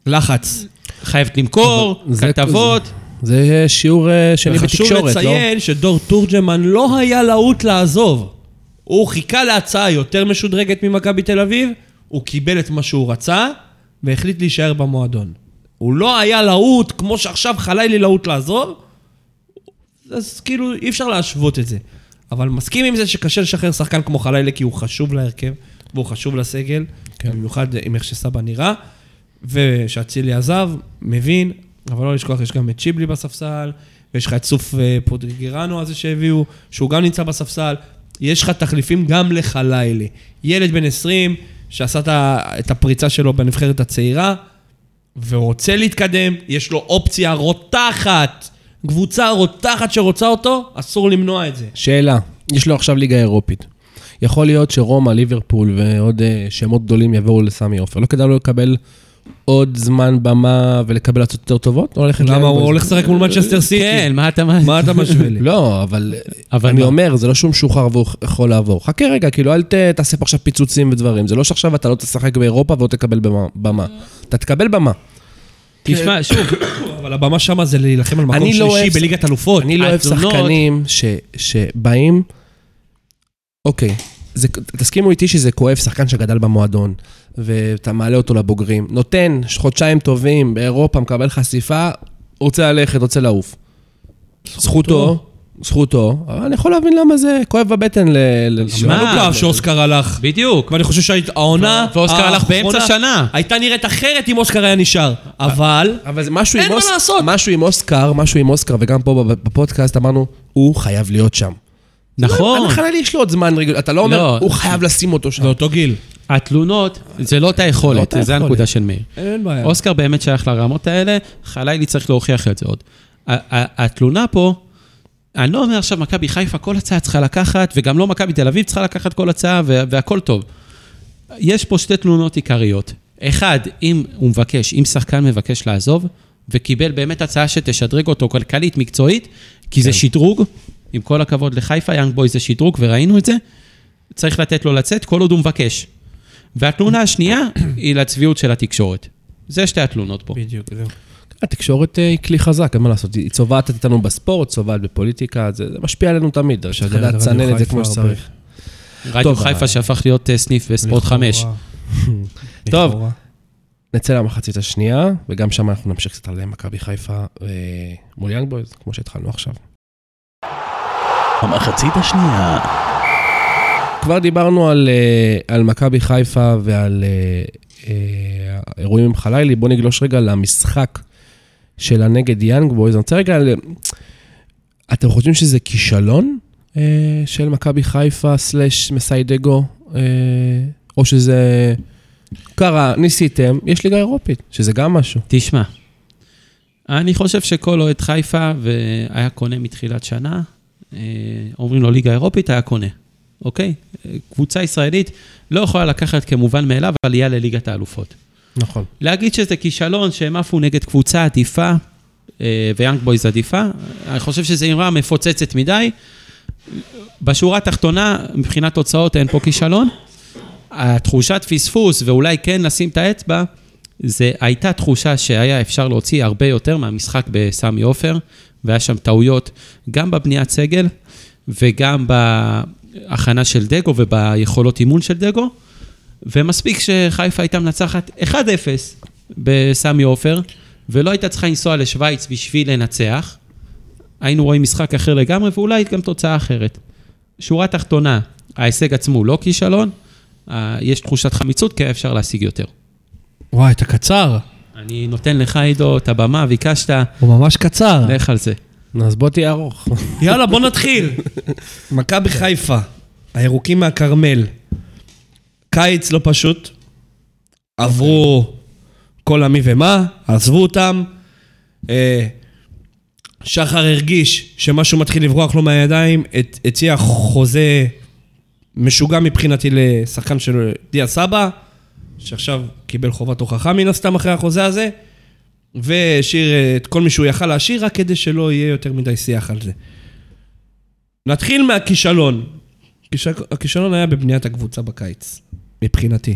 S3: לחץ.
S2: חייבת למכור,
S1: זה-
S2: כתבות.
S1: זה שיעור אה, שני
S3: וחשוב
S1: בתקשורת, לא?
S3: לציין שדור תורג'מן לא היה להוט לעזוב. הוא חיכה להצעה יותר משודרגת ממכבי תל אביב, הוא קיבל את מה שהוא רצה, והחליט להישאר במועדון. הוא לא היה להוט, כמו שעכשיו חלילי להוט לעזוב, אז כאילו אי אפשר להשוות את זה. אבל מסכים עם זה שקשה לשחרר שחקן כמו חלילי, כי הוא חשוב להרכב, והוא חשוב לסגל,
S1: כן.
S3: במיוחד עם איך שסבא נראה, ושאצילי עזב, מבין, אבל לא לשכוח, יש גם את שיבלי בספסל, ויש לך את סוף אה, פוטגרנו הזה שהביאו, שהוא גם נמצא בספסל. יש לך תחליפים גם לחלילי. ילד בן 20, שעשה את הפריצה שלו בנבחרת הצעירה, ורוצה להתקדם, יש לו אופציה רותחת. קבוצה רותחת שרוצה אותו, אסור למנוע את זה.
S1: שאלה, יש לו עכשיו ליגה אירופית. יכול להיות שרומא, ליברפול ועוד אה, שמות גדולים יבואו לסמי עופר. לא כדאי לו לקבל עוד זמן במה ולקבל הצעות יותר טובות? או ללכת
S3: למה? הוא הולך לשחק מול מנצ'סטר סיטי?
S2: כן, מה אתה...
S3: מה אתה משווה לי?
S1: לא, אבל,
S2: אבל
S1: אני? אומר, זה לא שהוא משוחרר והוא יכול לעבור. חכה רגע, כאילו, אל תעשה פה עכשיו פיצוצים ודברים. זה לא שעכשיו אתה לא תשחק באירופה ולא תקבל במה. אתה תקבל במה.
S2: תשמע, שוב,
S3: אבל הבמה שמה זה להילחם על מקום
S1: אני לא
S3: שלישי בליגת אלופות.
S1: אני לא אוהב שחקנים ש, שבאים, אוקיי, תסכימו איתי שזה כואב שחקן שגדל במועדון, ואתה מעלה אותו לבוגרים, נותן חודשיים טובים באירופה, מקבל חשיפה, רוצה ללכת, רוצה לעוף. זכותו, זכותו, אבל אני יכול להבין למה זה כואב בבטן ל...
S2: שמע,
S3: לא כאב שאוסקר הלך.
S2: בדיוק.
S3: ואני חושב שהעונה...
S2: ואוסקר הלך באמצע שנה.
S3: הייתה נראית אחרת אם אוסקר היה נשאר. אבל...
S1: אבל זה משהו
S3: אין
S1: עם
S3: מה
S1: אוס-
S3: לעשות.
S1: משהו עם אוסקר, משהו עם אוסקר, וגם פה בפודקאסט אמרנו, הוא חייב להיות שם.
S2: נכון.
S1: אני חייב יש לו עוד זמן, רגע, אתה לא אומר,
S2: לא.
S1: הוא חייב לשים אותו שם.
S3: זה אותו גיל.
S2: התלונות, זה לא את
S1: לא
S2: היכולת,
S1: את
S2: זה. הנקודה של מאיר.
S3: אין בעיה.
S2: אוסקר באמת שייך לרמות האלה, חלילי צריך להוכיח את זה עוד. התלונה פה, אני לא אומר עכשיו מכבי חיפה כל הצעה צריכה לקחת, וגם לא מכבי תל אביב צריכה לקחת כל הצעה, וה- והכל טוב. יש פה שתי תלונות עיקריות. אחד, אם הוא מבקש, אם שחקן מבקש לעזוב, וקיבל באמת הצעה שתשדרג אותו כלכלית, מקצועית, כי זה שדרוג, עם כל הכבוד לחיפה, יאנג בוי זה שדרוג, וראינו את זה, צריך לתת לו לצאת כל עוד הוא מבקש. והתלונה השנייה היא לצביעות של התקשורת. זה שתי התלונות פה.
S3: בדיוק, זהו.
S1: התקשורת אה, היא כלי חזק, אין מה לעשות. היא צובעת אותנו בספורט, צובעת בפוליטיקה, זה זה משפיע עלינו תמיד, צריך לדעת לצנן את זה כמו. שצריך.
S2: רדיו חיפה שהפך להיות אה, סניף בספורט. 5.
S1: טוב. נצא למחצית השנייה, וגם שם אנחנו נמשיך קצת על מכבי חיפה אה, מול יאנג בויז, כמו שהתחלנו עכשיו.
S4: המחצית השנייה.
S1: כבר דיברנו על, אה, על מכבי חיפה ועל אה, אה, האירועים עם חלילי, בואו נגלוש רגע למשחק שלה נגד יאנג בויז. אני רוצה רגע, אתם חושבים שזה כישלון של מכבי חיפה סלאש מסיידגו, או שזה קרה, ניסיתם, יש ליגה אירופית, שזה גם משהו.
S2: תשמע, אני חושב שכל אוהד חיפה והיה קונה מתחילת שנה, אומרים לו ליגה אירופית, היה קונה, אוקיי? קבוצה ישראלית לא יכולה לקחת כמובן מאליו עלייה לליגת האלופות.
S1: נכון.
S2: להגיד שזה כישלון שהם עפו נגד קבוצה עדיפה, אה, ויאנג בויז עדיפה, אני חושב שזו אמרה מפוצצת מדי. בשורה התחתונה, מבחינת תוצאות אין פה כישלון. התחושת פספוס, ואולי כן לשים את האצבע, זה הייתה תחושה שהיה אפשר להוציא הרבה יותר מהמשחק בסמי עופר, והיה שם טעויות גם בבניית סגל וגם בהכנה של דגו וביכולות אימון של דגו, ומספיק שחיפה הייתה מנצחת 1-0 בסמי עופר, ולא הייתה צריכה לנסוע לשוויץ בשביל לנצח, היינו רואים משחק אחר לגמרי, ואולי גם תוצאה אחרת. שורה תחתונה, ההישג עצמו הוא לא כישלון, אה, יש תחושת חמיצות, כי היה אפשר להשיג יותר.
S3: וואי, אתה קצר.
S2: אני נותן לך, עידו, את הבמה, ביקשת,
S3: הוא ממש קצר.
S2: לך על זה.
S1: אז בוא תהיה ארוך.
S3: יאללה, בוא נתחיל. מכבי חיפה, הירוקים מהכרמל. קיץ לא פשוט. עברו כל המי ומה, עזבו אותם. אה, שחר הרגיש שמשהו מתחיל לברוח לו מהידיים, הציע חוזה משוגע מבחינתי לשחקן של דיה סבא, שעכשיו קיבל חובת הוכחה מן הסתם אחרי החוזה הזה, והשאיר אה, את כל מי שהוא יכל להשאיר, רק כדי שלא יהיה יותר מדי שיח על זה. נתחיל מהכישלון. כיש- הכישלון היה בבניית הקבוצה בקיץ, מבחינתי,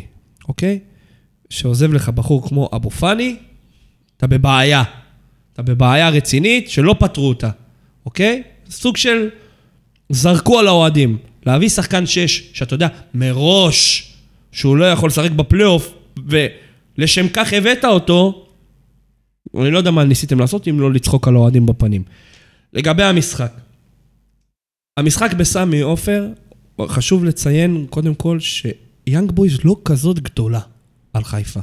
S3: אוקיי? שעוזב לך בחור כמו אבו פאני, אתה בבעיה. אתה בבעיה רצינית שלא פתרו אותה, אוקיי? סוג של זרקו על האוהדים. להביא שחקן שש, שאתה יודע, מראש שהוא לא יכול לשחק בפלייאוף, ולשם כך הבאת אותו, אני לא יודע מה ניסיתם לעשות אם לא לצחוק על האוהדים בפנים. לגבי המשחק. המשחק בסמי עופר, חשוב לציין קודם כל שיאנג בויז לא כזאת גדולה על חיפה,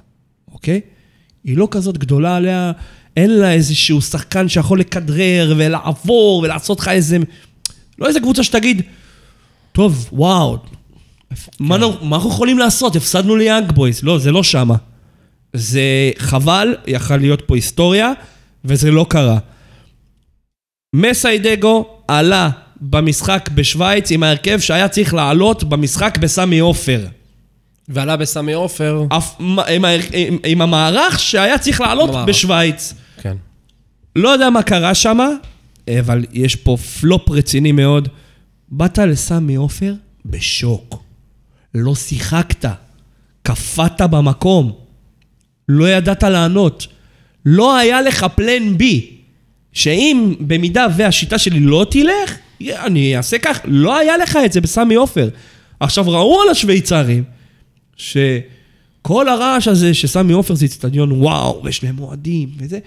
S3: אוקיי? היא לא כזאת גדולה עליה, אין לה איזשהו שחקן שיכול לכדרר ולעבור ולעשות לך איזה... לא איזה קבוצה שתגיד, טוב, וואו, מה נו- מה אנחנו יכולים לעשות? הפסדנו ליאנג בויז. לא, זה לא שמה. זה חבל, יכל להיות פה היסטוריה, וזה לא קרה. מסיידגו עלה במשחק בשוויץ עם ההרכב שהיה צריך לעלות במשחק בסמי עופר.
S1: ועלה בסמי עופר.
S3: עם, ההר- עם, עם המערך שהיה צריך לעלות
S1: במערך.
S3: בשוויץ.
S1: כן.
S3: לא יודע מה קרה שם, אבל יש פה פלופ רציני מאוד. באת לסמי עופר בשוק. לא שיחקת. קפאת במקום. לא ידעת לענות. לא היה לך פלן בי. שאם במידה והשיטה שלי לא תלך, אני אעשה כך. לא היה לך את זה בסמי עופר. עכשיו, ראו על השוויצרים שכל הרעש הזה שסמי עופר זה אצטדיון וואו, ויש להם אוהדים וזה,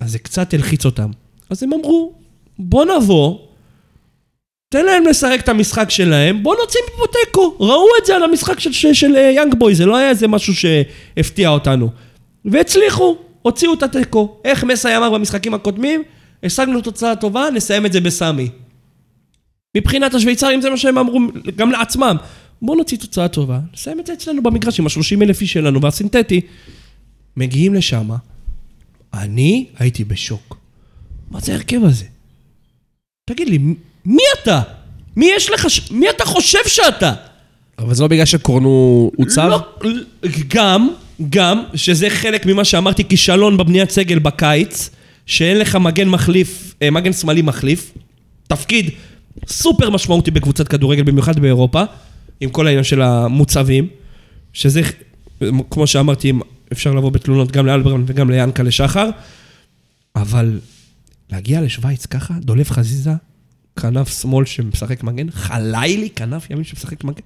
S3: אז זה קצת הלחיץ אותם. אז הם אמרו, בוא נבוא, תן להם לשחק את המשחק שלהם, בוא נוציא מפה תיקו. ראו את זה על המשחק של, של, של אה, יאנג בוי, זה לא היה איזה משהו שהפתיע אותנו. והצליחו, הוציאו את התיקו. איך מסי אמר במשחקים הקודמים? השגנו תוצאה טובה, נסיים את זה בסמי. מבחינת השוויצרים זה מה שהם אמרו גם לעצמם. בואו נוציא תוצאה טובה, נסיים את זה אצלנו במגרש עם ה-30 אלף איש שלנו והסינתטי. מגיעים לשם, אני הייתי בשוק. מה זה ההרכב הזה? תגיד לי, מי אתה? מי יש לך, ש- מי אתה חושב שאתה?
S1: אבל זה לא בגלל שקורנו הוצב?
S3: לא, גם, גם, שזה חלק ממה שאמרתי, כישלון בבניית סגל בקיץ, שאין לך מגן מחליף, אה, מגן שמאלי מחליף, תפקיד סופר משמעותי בקבוצת כדורגל, במיוחד באירופה, עם כל העניין של המוצבים, שזה, כמו שאמרתי, אפשר לבוא בתלונות גם לאלברמן וגם ליענקלה שחר, אבל להגיע לשוויץ ככה, דולב חזיזה, כנף שמאל שמשחק מגן, חלילי, כנף ימין שמשחק מגן,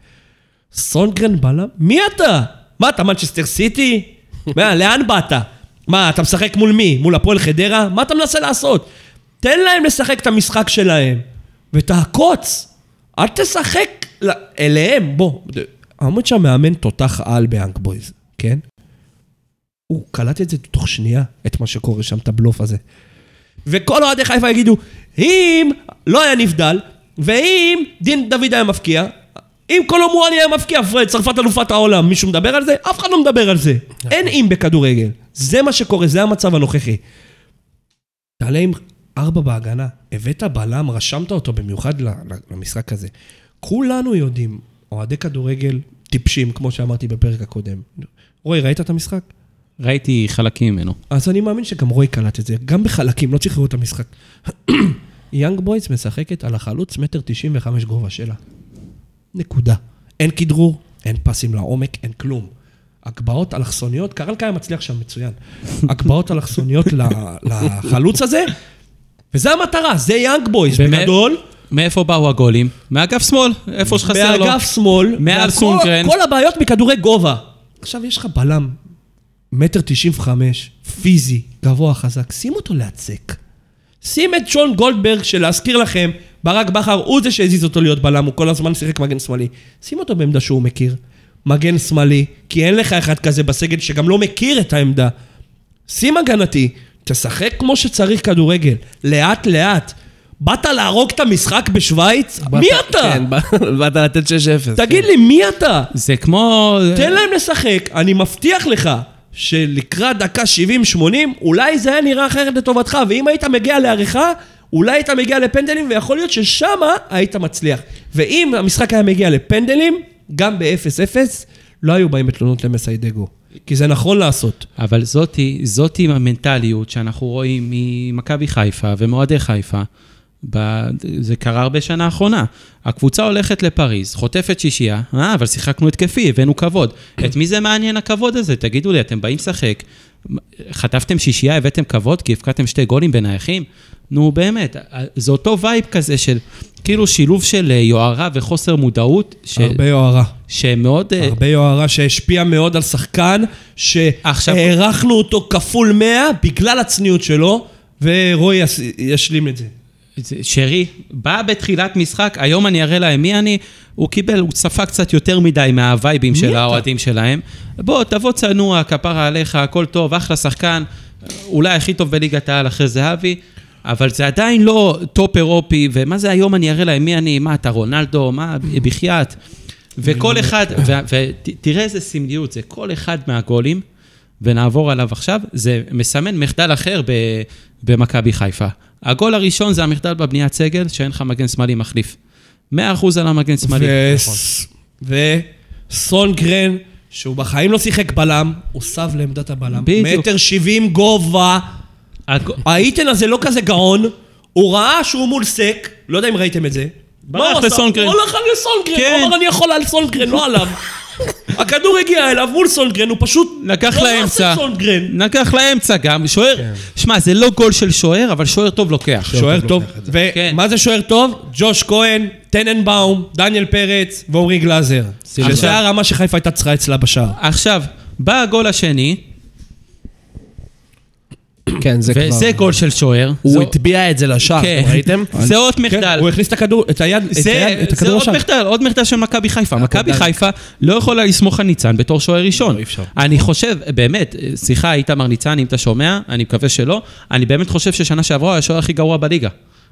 S3: סונגרן בלם? מי אתה? מה, אתה מנצ'סטר סיטי? מה, לאן באת? מה, אתה משחק מול מי? מול הפועל חדרה? מה אתה מנסה לעשות? תן להם לשחק את המשחק שלהם, ותעקוץ. אל תשחק אליהם, בוא. עמוד שם מאמן תותח על ביאנק בויז, כן? הוא קלט את זה תוך שנייה, את מה שקורה שם, את הבלוף הזה. וכל אוהדי חיפה יגידו, אם לא היה נבדל, ואם דין דוד היה מפקיע, אם קולומואני היה מפקיע, פרד, צרפת אלופת העולם, מישהו מדבר על זה? אף אחד לא מדבר על זה. אין אם בכדורגל. זה מה שקורה, זה המצב הנוכחי. תעלה עם ארבע בהגנה, הבאת בלם, רשמת אותו במיוחד למשחק הזה. כולנו יודעים, אוהדי כדורגל טיפשים, כמו שאמרתי בפרק הקודם. רועי, ראית את המשחק?
S2: ראיתי חלקים ממנו.
S3: אז אני מאמין שגם רועי קלט את זה, גם בחלקים, לא לראות את המשחק. יאנג בויז משחקת על החלוץ מטר תשעים וחמש גובה שלה. נקודה. אין כדרור, אין פסים לעומק, אין כלום. הגבהות אלכסוניות, קרנקה היה מצליח שם מצוין. הגבהות אלכסוניות לחלוץ הזה, וזה המטרה, זה יאנג בויז? בגדול,
S2: מאיפה באו הגולים? מאגף שמאל, איפה שחסר לו.
S3: באגף שמאל,
S2: מעל סונדגרן.
S3: כל הבעיות מכדורי גובה. עכשיו יש לך בלם, מטר תשעים וחמש, פיזי, גבוה, חזק, שים אותו להציק. שים את שון גולדברג, שלהזכיר לכם, ברק בכר הוא זה שהזיז אותו להיות בלם, הוא כל הזמן שיחק מגן שמאלי. שים אותו בעמדה שהוא מכיר. מגן שמאלי, כי אין לך אחד כזה בסגל שגם לא מכיר את העמדה. שים הגנתי, תשחק כמו שצריך כדורגל, לאט לאט. באת להרוג את המשחק בשוויץ? מי אתה?
S1: כן, בא- באת לתת 6-0.
S3: תגיד לי, מי אתה?
S2: זה כמו...
S3: תן להם לשחק, אני מבטיח לך שלקראת דקה 70-80, אולי זה היה נראה אחרת לטובתך, ואם היית מגיע לעריכה, אולי היית מגיע לפנדלים, ויכול להיות ששמה היית מצליח. ואם המשחק היה מגיע לפנדלים, גם ב-0-0, לא היו באים בתלונות למסיידגו. כי זה נכון לעשות.
S2: אבל זאתי, זאתי המנטליות שאנחנו רואים ממכבי חיפה ומאוהדי חיפה. זה קרה הרבה שנה האחרונה. הקבוצה הולכת לפריז, חוטפת שישייה, אה, אבל שיחקנו התקפי, הבאנו כבוד. את מי זה מעניין הכבוד הזה? תגידו לי, אתם באים לשחק, חטפתם שישייה, הבאתם כבוד כי הפקדתם שתי גולים בנייחים? נו באמת, זה אותו vibe כזה של כאילו שילוב של אה, יוהרה וחוסר מודעות, ש...
S3: הרבה יוהרה.
S2: שמאוד... אה,
S3: הרבה יוהרה שהשפיע מאוד על שחקן,
S2: עכשיו-
S3: שהערכנו אותו כפול 100 בגלל הצניעות שלו, ורועי ישלים את זה.
S2: שרי בא בתחילת משחק, היום אני אראה להם מי אני, הוא קיבל, הוא ספג קצת יותר מדי מהווייבים של? האוהדים שלהם. בוא, תבוא צנוע, כפרה עליך, הכל טוב, אחלה שחקן, אולי הכי טוב בליגת העל אחרי זהבי, אבל זה עדיין לא טופ אירופי, ומה זה היום אני אראה להם מי אני, מה אתה רונלדו, מה, בחייאת. וכל אחד, ותראה איזה סמליות זה, כל אחד מהגולים, ונעבור עליו עכשיו, זה מסמן מחדל אחר במכבי חיפה. הגול הראשון זה המחדל בבניית סגל, שאין לך מגן שמאלי מחליף. 100% על המגן שמאלי.
S3: וסונגרן, שהוא בחיים לא שיחק בלם, הוא סב לעמדת הבלם.
S2: בדיוק.
S3: מטר שבעים גובה. האיתן הזה לא כזה גאון, הוא ראה שהוא מול סק, לא יודע אם ראיתם את זה.
S2: ברח? לסונגרן.
S3: הוא הלך לסונגרן,
S2: כן.
S3: הוא אמר אני יכול על סונגרן, לא עליו. הכדור הגיע אליו מול סונגרן, הוא פשוט...
S2: לקח
S3: לא
S2: לאמצע,
S3: סונגרן.
S2: לקח לאמצע גם, שוער, שמע, זה לא גול של שוער, אבל שוער טוב לוקח.
S3: שוער טוב.
S2: כן.
S3: ומה זה שוער טוב? ג'וש כהן, טננבאום, דניאל פרץ ועמרי גלאזר. שזה הרמה שחיפה הייתה צריכה אצלה בשער.
S2: עכשיו, בא הגול השני,
S1: כן, זה כבר...
S2: וזה גול של שוער.
S1: הוא הטביע את זה לשער,
S2: כן.
S1: אתם ראיתם?
S2: זה עוד
S3: כן,
S2: מחדל.
S3: הוא הכניס את הכדור, את היד, את
S2: זה,
S3: היד, את
S2: זה
S3: הכדור
S2: עוד
S3: לשער.
S2: מחדל, עוד מחדל של מכבי חיפה. מכבי חיפה לא יכולה לסמוך על ניצן בתור שוער ראשון.
S1: לא.
S2: אני חושב, באמת, סליחה, איתמר ניצן, אם אתה שומע, אני מקווה שלא, אני באמת חושב ששנה שעברה הוא היה השוער הכי גרוע בליגה.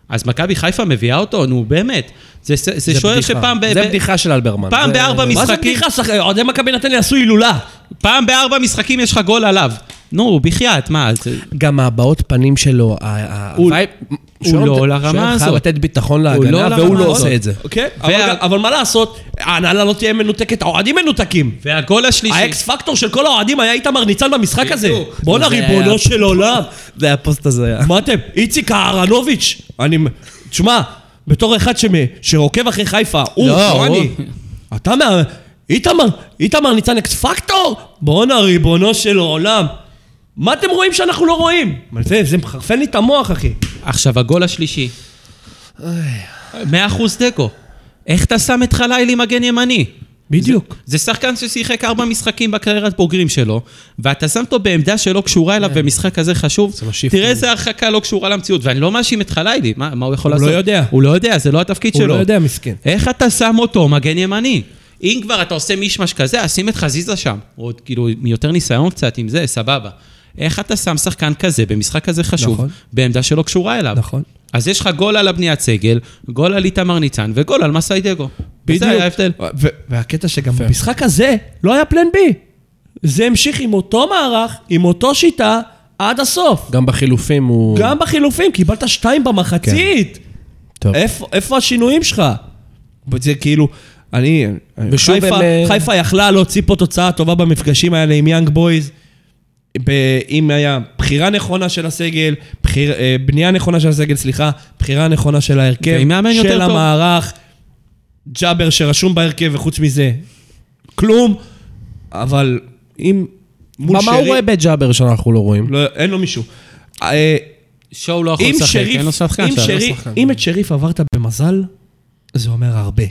S2: אז מכבי חיפה מביאה אותו, נו באמת. זה, זה, זה שוער. שפעם ב...
S1: זה
S2: ב-
S1: בדיחה של אלברמן.
S2: פעם
S1: זה-
S2: בארבע
S3: מה זה
S2: משחקים,
S3: בדיחה? אוהדי מכבי נתניה עשו הילולה.
S2: פעם בארבע משחקים יש לך גול עליו. נו, בחייאת, מה?
S1: גם הבעות פנים שלו, ה vibe-
S2: הוא לא לרמה
S1: שוער חייב
S2: הזאת.
S1: לתת ביטחון
S2: לא
S1: להגנה, והוא לא
S2: הזאת.
S1: עושה את זה.
S3: אוקיי?
S2: וה-
S3: אבל מה לעשות, ההנהלה לא תהיה מנותקת, האוהדים מנותקים.
S2: והגול השלישי...
S3: ה X factor של כל האוהדים היה איתמר ניצן במשחק הזה. בואנה
S1: זה
S3: ריבונו של עולם.
S1: זה היה פוסט הזה.
S3: מה אתם? איציק אהרנוביץ', אני... תשמע, בתור אחד שעוקב אחרי חיפה, הוא,
S2: לא,
S3: לא אני. אתה מה... איתמר, איתמר ניצן אקס פקטור? בואנה ריבונו של עולם. מה אתם רואים שאנחנו לא רואים? זה, זה מחרפן לי את המוח, אחי.
S2: עכשיו, הגול השלישי. 100% תיקו. איך אתה שם את חלילי מגן ימני?
S3: בדיוק.
S2: זה שחקן ששיחק ארבע משחקים בקריירת בוגרים שלו, ואתה שם אותו בעמדה שלא קשורה אליו במשחק כזה חשוב,
S1: זה
S2: תראה
S1: כאילו.
S2: איזה הרחקה לא קשורה למציאות, ואני לא מאשים את חלילי, מה, מה הוא יכול
S3: הוא
S2: לעשות?
S3: לא יודע.
S2: הוא לא יודע, זה לא התפקיד
S3: הוא
S2: שלו.
S3: לא יודע, מסכן.
S2: איך אתה שם אותו מגן ימני? אם כבר אתה עושה מישמש כזה, אז שים את חזיזה שם. עוד כאילו, מיותר ניסיון קצת עם זה, סבבה. איך אתה שם שחקן כזה במשחק כזה חשוב,
S3: נכון.
S2: בעמדה שלא קשורה אליו?
S3: נכון.
S2: אז יש לך גול על הבניית סגל, גול על איתמר ניצן וגול על מסיידגו. וזה היה ההבדל.
S3: ו- והקטע שגם במשחק הזה לא היה פלן בי. זה המשיך עם אותו מערך, עם אותו שיטה, עד הסוף.
S1: גם בחילופים הוא...
S3: גם בחילופים, קיבלת שתיים במחצית.
S1: טוב.
S3: איפה, איפה השינויים שלך? זה כאילו, אני...
S1: ושוב
S3: חיפה,
S1: הם, אה,
S3: חיפה יכלה להוציא פה תוצאה טובה במפגשים האלה עם יאנג בויז. ב- אם היה בחירה נכונה של הסגל, בחיר, אה, בנייה נכונה של הסגל, סליחה, בחירה נכונה של ההרכב,
S2: ועם מאמן יותר
S3: של
S2: טוב.
S3: המערך, ג'אבר שרשום בהרכב, וחוץ מזה, כלום. אבל אם... מול
S1: מה מה הוא רואה בג'אבר שאנחנו לא רואים?
S3: לא, אין לו מישהו. אה,
S2: שואו לא יכול
S3: אם
S2: לשחק,
S3: שריף,
S2: אין לו שחקן
S3: אם,
S2: שם.
S3: שריף,
S1: שחקן.
S3: אם את שריף עברת במזל, זה אומר הרבה.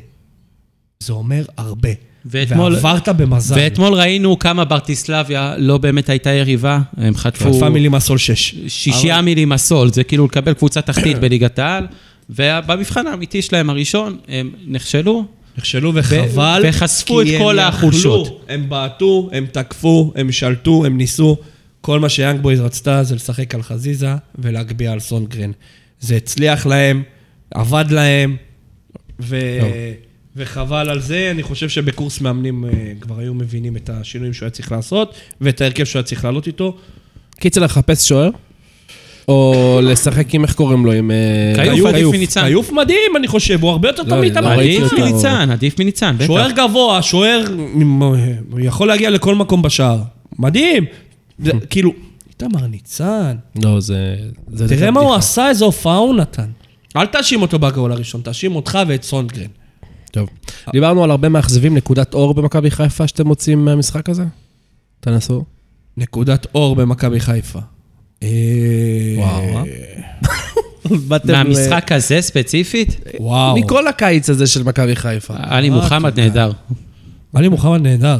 S3: זה אומר הרבה.
S2: ואתמול-
S3: ועברת במזל.
S2: ואתמול ראינו כמה ברטיסלביה לא באמת הייתה יריבה, הם חטפו
S3: חטפה מלימסול 6.
S2: שישייה מלימסול, זה כאילו לקבל קבוצה תחתית בליגת העל, ובמבחן האמיתי שלהם הראשון, הם נכשלו,
S3: נכשלו וחבל.
S2: וחשפו את כל החולשות.
S3: הם בעטו, הם תקפו, הם שלטו, הם ניסו. כל מה שיאנג בויז רצתה זה לשחק על חזיזה ולהגביה על סונגרן. זה הצליח להם, עבד להם, ו... וחבל על זה. אני חושב שבקורס מאמנים אה, כבר היו מבינים את השינויים שהוא היה צריך לעשות, ואת ההרכב שהוא היה צריך לעלות איתו.
S1: קיצר לחפש שוער? או לשחק עם, איך קוראים לו? עם... אה,
S2: כיוף, עדיף מניצן.
S3: כיוף מדהים, אני חושב, הוא הרבה יותר טוב
S1: לא,
S3: מאיתמר
S1: לא
S2: עדיף. מניצן, עדיף מניצן, בטח.
S3: שוער גבוה, שוער, הוא יכול להגיע לכל מקום בשער. מדהים. כאילו, איתמר ניצן,
S1: לא, זה...
S3: תראה מה הוא. עשה, איזה הופעה הוא נתן. אל תאשים אותו בגול הראשון, תאשים אותך ואת סונגרן.
S1: טוב. דיברנו על הרבה מאכזבים, נקודת אור במכבי חיפה שאתם מוצאים מהמשחק הזה? תנסו.
S3: נקודת אור במכבי חיפה. אה,
S1: וואו, אה?
S2: מהמשחק הזה ספציפית,
S3: וואו.
S1: מכל הקיץ הזה של מכבי חיפה.
S2: עלי מוחמד נהדר.
S3: עלי מוחמד נהדר.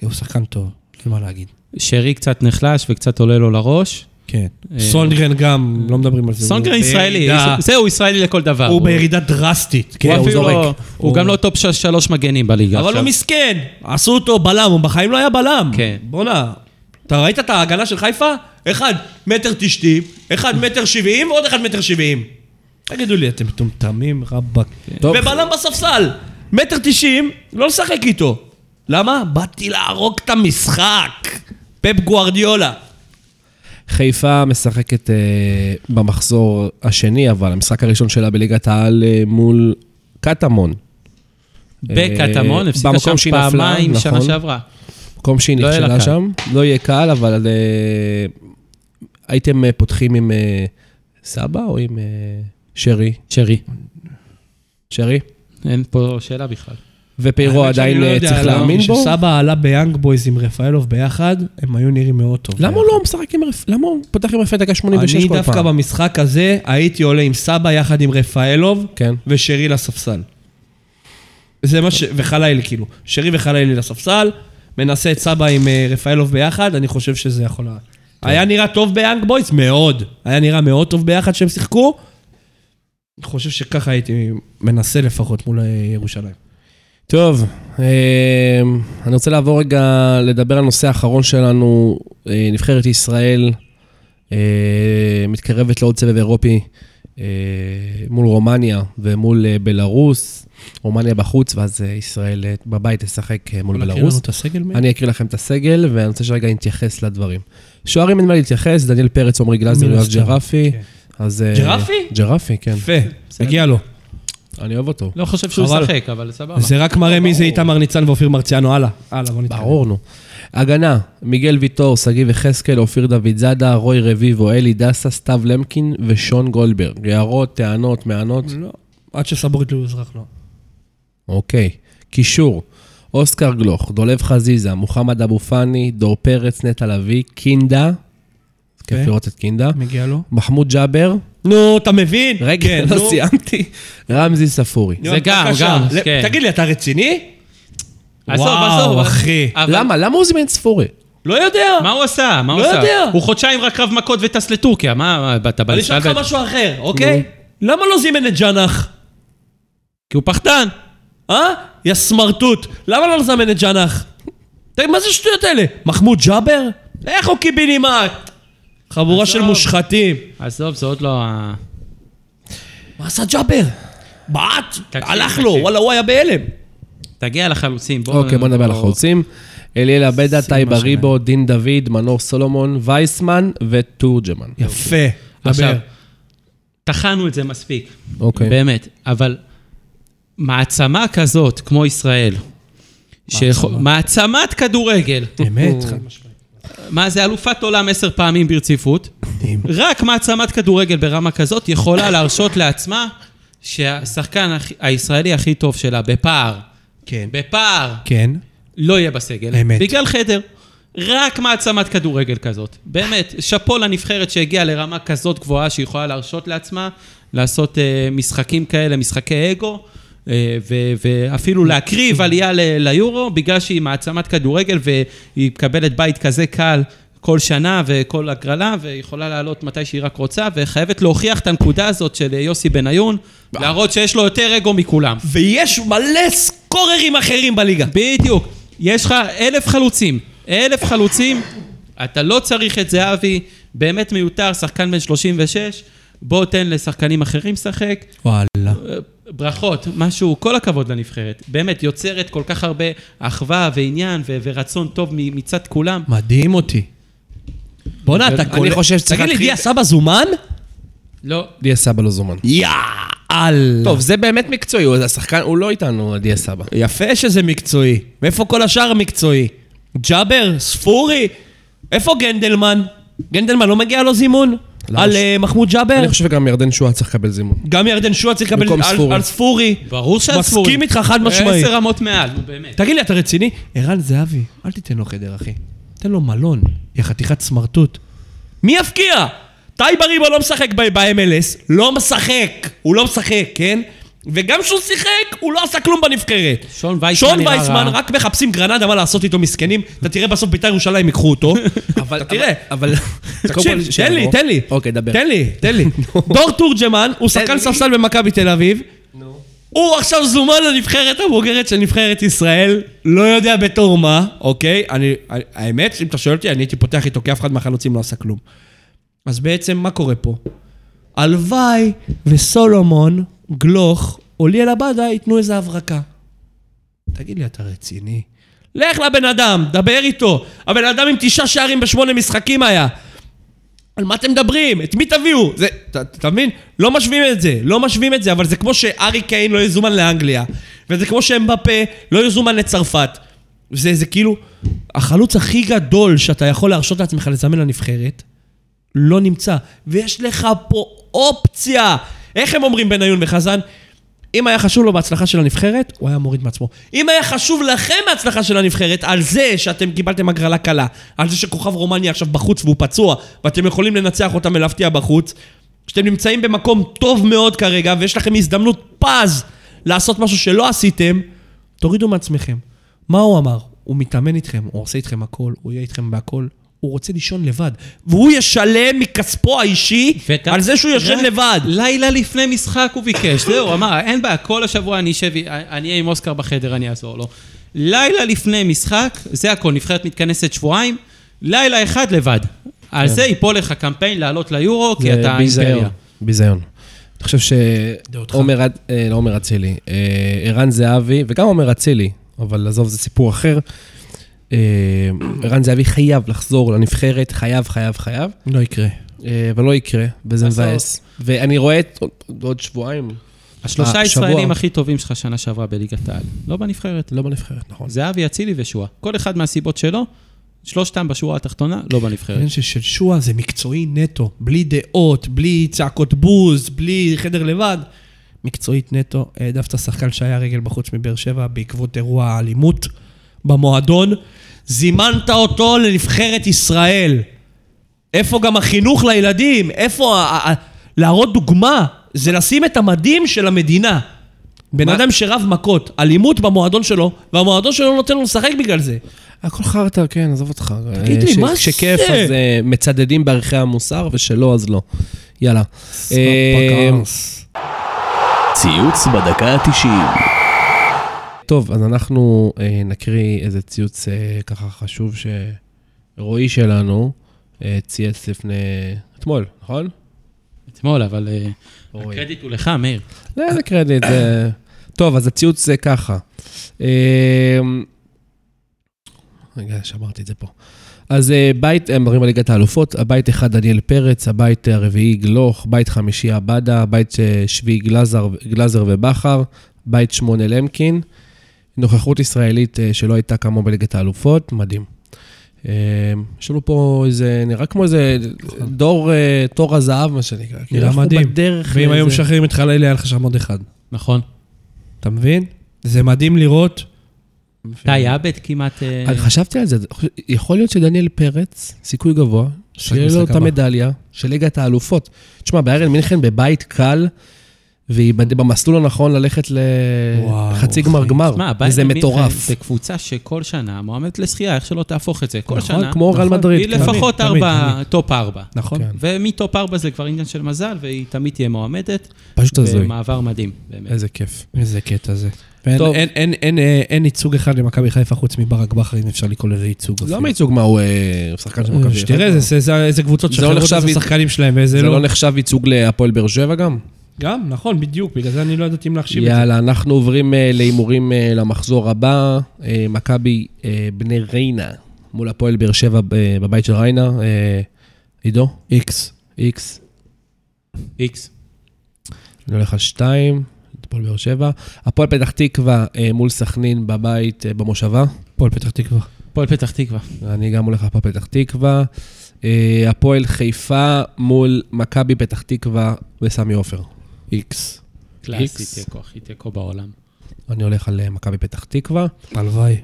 S3: הוא שחקן טוב, אין מה להגיד.
S2: שרי קצת נחלש וקצת עולה לו לראש.
S3: כן. סונגרן גם, לא מדברים על זה.
S2: סונגרן
S3: הוא
S2: ישראלי, זהו, ישראלי לכל דבר.
S3: הוא בירידה דרסטית.
S2: הוא
S3: כן,
S2: אפילו
S1: זורק.
S2: לא- הוא גם לא טופ של- שלוש מגנים בליגה
S3: אבל
S2: עכשיו.
S3: הוא מסכן, עשו אותו בלם, הוא בחיים לא היה בלם.
S2: כן.
S3: בואנה, אתה ראית את ההגנה של חיפה? אחד מטר תשעים, אחד מטר שבעים ועוד אחד מטר שבעים. תגידו לי, אתם מטומטמים רבאק. ובלם בספסל, מטר תשעים, לא לשחק איתו. למה? באתי להרוג את המשחק. פפ גוארדיולה.
S1: חיפה משחקת אה, במחזור השני, אבל המשחק הראשון שלה בליגת העל אה, מול קטמון.
S2: בקטמון,
S1: אה,
S2: הפסיקה שם
S1: שהיא נפלה,
S2: פעמיים
S1: נכון.
S2: שנה שעברה.
S1: מקום שהיא
S2: לא
S1: נכשלה. שם. לא יהיה קל, אבל אה, הייתם אה, פותחים עם אה, סבא או עם אה, שרי?
S2: שרי.
S1: שרי?
S2: אין פה שאלה בכלל.
S1: ופיירו עדיין
S3: לא
S1: אה,
S3: יודע,
S1: צריך להאמין בו?
S3: כשסבא עלה ביאנג בויז עם רפאלוב ביחד, הם היו נראים מאוד טוב.
S1: למה הוא לא משחק עם רפ... למה הוא פותח עם רפאל דקה 86 כל
S3: אני
S1: פעם?
S3: דווקא במשחק הזה הייתי עולה עם סבא יחד עם רפאלוב
S1: כן.
S3: ושרי לספסל. זה מה ש... וחלילי כאילו. שרי וחלילי לספסל, מנסה את סבא עם אה, רפאלוב ביחד, אני חושב שזה יכול... לה- היה נראה טוב ביאנג בויז? מאוד. היה נראה מאוד טוב ביחד שהם שיחקו. אני חושב שככה הייתי מנסה לפחות מול אה, ירושלים.
S1: טוב, אה, אני רוצה לעבור רגע לדבר על הנושא האחרון שלנו. אה, נבחרת ישראל אה, מתקרבת לעוד סבב אירופי אה, מול רומניה ומול בלרוס, רומניה בחוץ, ואז ישראל בבית תשחק מול?
S3: מאיר?
S1: אני אקריא לכם את הסגל, ואני רוצה שרגע נתייחס לדברים. שוערים אין מה להתייחס, דניאל פרץ, עמרי גלאזר, יואב ג'רפי.
S3: כן.
S1: אז...
S3: ג'רפי?
S1: ג'רפי, כן.
S3: יפה, מגיע לו.
S1: אני אוהב אותו.
S2: לא חושב שהוא. ישחק, אבל סבבה.
S3: זה רק מראה מי זה איתמר ניצן ואופיר מרציאנו, הלאה. הלאה, בוא נתקדם.
S1: ברור, נו. הגנה, מיגל ויטור, שגיב יחזקאל, אופיר דוידזאדה, רוי רביבו, אלי דסה, סתיו למקין ושון גולדברג. הערות, טענות, מענות?
S3: לא, עד שסבורית לא יוזרח, לא.
S1: אוקיי. קישור, אוסקר גלוך, דולב חזיזה, מוחמד אבו פאני, דור פרץ, נטע לביא, קינדה, כיף
S3: כן.
S1: לראות את קינדה,
S3: מגיע לו.
S1: מחמוד ג'אבר,
S3: נו, אתה מבין?
S1: רגע,
S3: כן,
S1: לא. סיימתי, רמזי ספורי.
S2: זה גם. גם, כן.
S3: תגיד לי, אתה רציני?
S2: עזוב, עזוב.
S3: אחי.
S1: למה? למה הוא זימן ספורי?
S3: לא יודע.
S2: מה הוא עשה? מה הוא
S3: לא
S2: עשה?
S3: יודע.
S2: הוא חודשיים רק רב מכות וטס לטורקיה, מה, אתה בא
S3: אני אשאל
S2: לשאול?
S3: אותך משהו אחר, אוקיי? למה לא זימן את ג'נח?
S2: כי הוא פחדן.
S3: אה? יא סמרטוט. למה לא לזמן את ג'נח? תגיד, מה זה השטויות האלה? מחמוד ג'אבר? איך הוא קיבינימט? חבורה של. מושחתים.
S2: עזוב, זה עוד לא ה...
S3: מה עשה ג'אבר? בעט, הלך לו. וואלה, הוא היה בהלם.
S2: תגיע לחלוצים, בוא...
S1: אוקיי, בוא נדבר על החלוצים. אליאל עבדה,
S3: שים
S1: טייבה
S3: מה שלהם.
S1: ריבו, דין דוד, מנור סולומון, וייסמן ותורג'מן.
S3: יפה.
S2: עכשיו. טחנו את זה מספיק.
S1: אוקיי.
S2: באמת, אבל מעצמה כזאת, כמו ישראל, מעצמת כדורגל,
S3: אמת, חד משמעית.
S2: מה זה אלופת עולם עשר פעמים ברציפות. רק מעצמת כדורגל ברמה כזאת יכולה להרשות לעצמה שהשחקן הישראלי הכי טוב שלה בפער,
S3: כן.
S2: בפער,
S3: כן.
S2: לא יהיה בסגל.
S3: אמת.
S2: בגלל חדר. רק מעצמת כדורגל כזאת. באמת, שאפו לנבחרת שהגיעה לרמה כזאת גבוהה שהיא יכולה להרשות לעצמה לעשות אה, משחקים כאלה, משחקי אגו, ואפילו להקריב עלייה ליורו, בגלל שהיא מעצמת כדורגל והיא מקבלת בית כזה קל כל שנה וכל הגרלה, ויכולה לעלות מתי שהיא רק רוצה, וחייבת להוכיח את הנקודה הזאת של יוסי בניון, להראות שיש לו יותר אגו מכולם.
S3: ויש מלא סקוררים אחרים בליגה.
S2: בדיוק. יש לך אלף חלוצים. אלף חלוצים, אתה לא צריך את זהבי, באמת מיותר, שחקן בן 36, בוא תן לשחקנים אחרים לשחק.
S3: וואלה.
S2: אה, ברכות, משהו, כל הכבוד לנבחרת. באמת, יוצרת כל כך הרבה אחווה ועניין ו- ורצון טוב מצד כולם.
S3: מדהים אותי. בואנה, אתה
S1: אני
S3: קולט...
S1: חושב שצריך
S3: תגיד לי,
S1: להתחיל-
S3: דיה סבא זומן?
S2: לא,
S1: דיה סבא לא זומן.
S3: יאללה.
S1: טוב, זה באמת מקצועי, הוא השחקן, הוא לא איתנו, דיה סבא.
S3: יפה שזה מקצועי. ואיפה כל השאר המקצועי? ג'אבר? ספורי? איפה גנדלמן? גנדלמן לא מגיע לו זימון? על אה, מחמוד ג'אבר?
S1: אני חושב שגם ירדן שואה צריך לקבל זימון.
S3: גם ירדן שועה צריך לקבל על-
S1: ספורי.
S2: ברור שעל ספורי.
S3: מסכים איתך חד משמעית.
S2: עשר רמות מעל, באמת.
S3: תגיד לי, אתה רציני? ערן זהבי, אל תיתן לו חדר, אחי. תן לו מלון, יא חתיכת סמרטוט. מי יפקיע? טייבה ריבו לא משחק ב-MLS, לא משחק, הוא לא משחק, כן? וגם כשהוא שיחק, הוא לא עשה כלום בנבחרת.
S2: שון וייסמן
S3: שון וייסמן,
S2: רע.
S3: רק מחפשים גרנדה, מה לעשות איתו מסכנים. אתה תראה בסוף בית"ר ירושלים ייקחו אותו.
S1: אבל,
S3: אתה תראה.
S1: אבל...
S3: תקשיב, תן לי, תן לי.
S1: אוקיי, דבר.
S3: תן לי, תן לי. דור תורג'מן, הוא שחקן. ספסל במכבי תל אביב. הוא עכשיו זומן לנבחרת הבוגרת של נבחרת ישראל, לא יודע בתור מה, אוקיי? אני- האמת, אם אתה שואל אותי, אני הייתי פותח איתו, כי אף אחד מהחלוצים לא עשה כלום. אז בעצם, מה קורה פה? הלוואי וסולומון, גלוך, או ליאל עבדה ייתנו איזה הברקה. תגיד לי, אתה רציני? לך לבן אדם, דבר איתו. הבן אדם עם תשעה שערים בשמונה משחקים היה. על מה אתם מדברים? את מי תביאו? זה, אתה מבין? לא משווים את זה, לא משווים את זה, אבל זה כמו שארי קיין לא יזומן לאנגליה, וזה כמו שאמבפה לא יזומן לצרפת. זה, זה כאילו, החלוץ הכי גדול שאתה יכול להרשות לעצמך לזמן לנבחרת, לא נמצא. ויש לך פה אופציה. איך הם אומרים בניון וחזן? אם היה חשוב לו בהצלחה של הנבחרת, הוא היה מוריד מעצמו. אם היה חשוב לכם בהצלחה של הנבחרת, על זה שאתם קיבלתם הגרלה קלה, על זה שכוכב רומניה עכשיו בחוץ והוא פצוע, ואתם יכולים לנצח אותם ולהפתיע בחוץ, שאתם נמצאים במקום טוב מאוד כרגע, ויש לכם הזדמנות פז לעשות משהו שלא עשיתם, תורידו מעצמכם. מה הוא אמר? הוא מתאמן איתכם, הוא עושה איתכם הכל, הוא יהיה איתכם בהכל. הוא רוצה לישון לבד. והוא ישלם מכספו האישי
S2: וגם-
S3: על זה שהוא ישן לבד.
S2: לילה לפני משחק הוא ביקש, זהו, הוא אמר, אין בעיה, כל השבוע אני אשב, אני אהיה עם אוסקר בחדר, אני אעזור לו. לילה לפני משחק, זה הכל, נבחרת מתכנסת שבועיים, לילה אחד לבד. על זה ייפול לך קמפיין לעלות ליורו, כי אתה
S1: ביזיון,
S2: אימפריה.
S1: ביזיון. אני חושב. שעומר, אה, לא עומר אצילי, אה, ערן זהבי, וגם עומר אצילי, אבל עזוב, זה סיפור אחר. אה, ערן זהבי חייב לחזור לנבחרת, חייב, חייב, חייב,
S3: לא יקרה.
S1: אה, אבל לא יקרה, וזה. מבאס. ואני רואה את עוד- שבועיים,
S2: השלושה
S1: אה.
S2: הישראלים הכי טובים שלך שנה שעברה בליגת העל. לא בנבחרת.
S1: לא בנבחרת, נכון.
S2: זהבי, אצילי ושועה. כל אחד מהסיבות שלו, שלושתם בשורה התחתונה, לא בנבחרת.
S3: העניין של שועה זה מקצועי נטו, בלי דעות, בלי צעקות בוז, בלי חדר לבד. מקצועית נטו, העדפת שחקן שהיה רגל בחוץ מבאר שבע בעקבות אירוע האלימות במועדון. זימנת אותו לנבחרת ישראל. איפה גם החינוך לילדים? איפה ה- ה- להראות דוגמה? זה לשים את המדים של המדינה. בן
S1: מה?
S3: אדם שרב מכות, אלימות במועדון שלו, והמועדון שלו לא נותן לו לשחק בגלל זה.
S1: הכל חרטא, כן, עזוב אותך.
S3: תגיד לי,
S1: אה,
S3: מה
S1: כשכיף,
S3: זה?
S1: אז אה, מצדדים בערכי המוסר, ושלא, אז לא. יאללה. אה,
S4: ציוץ בדקה ה-90.
S1: טוב, אז אנחנו אה, נקריא איזה ציוץ אה, ככה חשוב שרועי שלנו אה, צייץ לפני... אתמול, נכון?
S2: אתמול, אבל אה. הקרדיט הוא לך, מאיר.
S1: לא, איזה קרדיט. זה- טוב, אז הציוץ זה ככה. אה, רגע, שמרתי את זה פה. אז אה, בית, הם מדברים על ליגת האלופות, הבית אחד דניאל פרץ, הבית הרביעי גלוך, בית חמישי עבדה, בית אה, שביעי גלזר, גלזר ובכר, בית שמונה למקין. נוכחות ישראלית אה, שלא הייתה כמוה בליגת האלופות, מדהים. אה, יש לנו פה איזה, נראה כמו איזה דור, אה, תור הזהב, מה שנקרא. כאילו, אנחנו
S3: מדהים. ואם היו משחררים את חלילי, היה לך שם עוד אחד.
S2: נכון.
S3: אתה מבין? זה מדהים לראות.
S2: טי עבד כמעט... אה,
S1: אני חשבתי על זה, יכול להיות שדניאל פרץ, סיכוי גבוה, שיהיה לו את. המדליה של ליגת האלופות. תשמע, באיירן מינכן בבית קל, והיא במסלול הנכון ללכת לחצי גמר. גמר, וזה
S2: מינכן
S1: מטורף.
S2: זה קבוצה שכל שנה מועמדת לזכייה, איך שלא תהפוך את זה. כל
S1: נכון,
S2: שנה.
S1: כמו ריאל
S3: נכון.
S1: מדריד.
S2: היא. לפחות ארבע. טופ ארבע.
S3: נכון?
S1: כן.
S2: ומטופ ארבע זה כבר עניין של מזל, והיא תמיד תהיה מועמדת.
S1: פשוט הזוי.
S2: ומעבר מדהים, באמת.
S1: איזה כיף.
S3: איזה קטע זה. אין, אה, אין ייצוג אחד למכבי חיפה חוץ מברק בכר, אם אפשר לקרוא לזה ייצוג.
S1: לא. מייצוג מה הוא אה, שחקן של מכבי. חיפה.
S3: איזה- איזה קבוצות
S1: זה לא
S3: שחררות
S1: נחשב
S3: איזה
S1: י-
S3: שחקנים שלהם ואיזה
S1: זה
S3: לא.
S1: לא נחשב ייצוג להפועל באר שבע גם?
S3: גם, נכון, בדיוק, בגלל זה אני לא ידעתי אם להחשיב את זה.
S1: יאללה, אנחנו עוברים אה, להימורים אה, למחזור הבא. אה, מכבי בני ריינה מול הפועל באר שבע בבית של ריינה. עידו?
S3: איקס.
S1: איקס.
S2: איקס.
S1: אני הולך על שתיים, הפועל באר שבע. הפועל פתח תקווה מול סכנין בבית במושבה.
S3: הפועל פתח תקווה.
S2: הפועל פתח תקווה.
S1: אני גם הולך להפועל פתח תקווה. הפועל חיפה מול מכבי פתח תקווה בסמי עופר.
S3: איקס.
S2: קלאסי. תיקו, הכי תיקו בעולם.
S1: אני הולך על אה, מכבי פתח תקווה.
S3: הלוואי.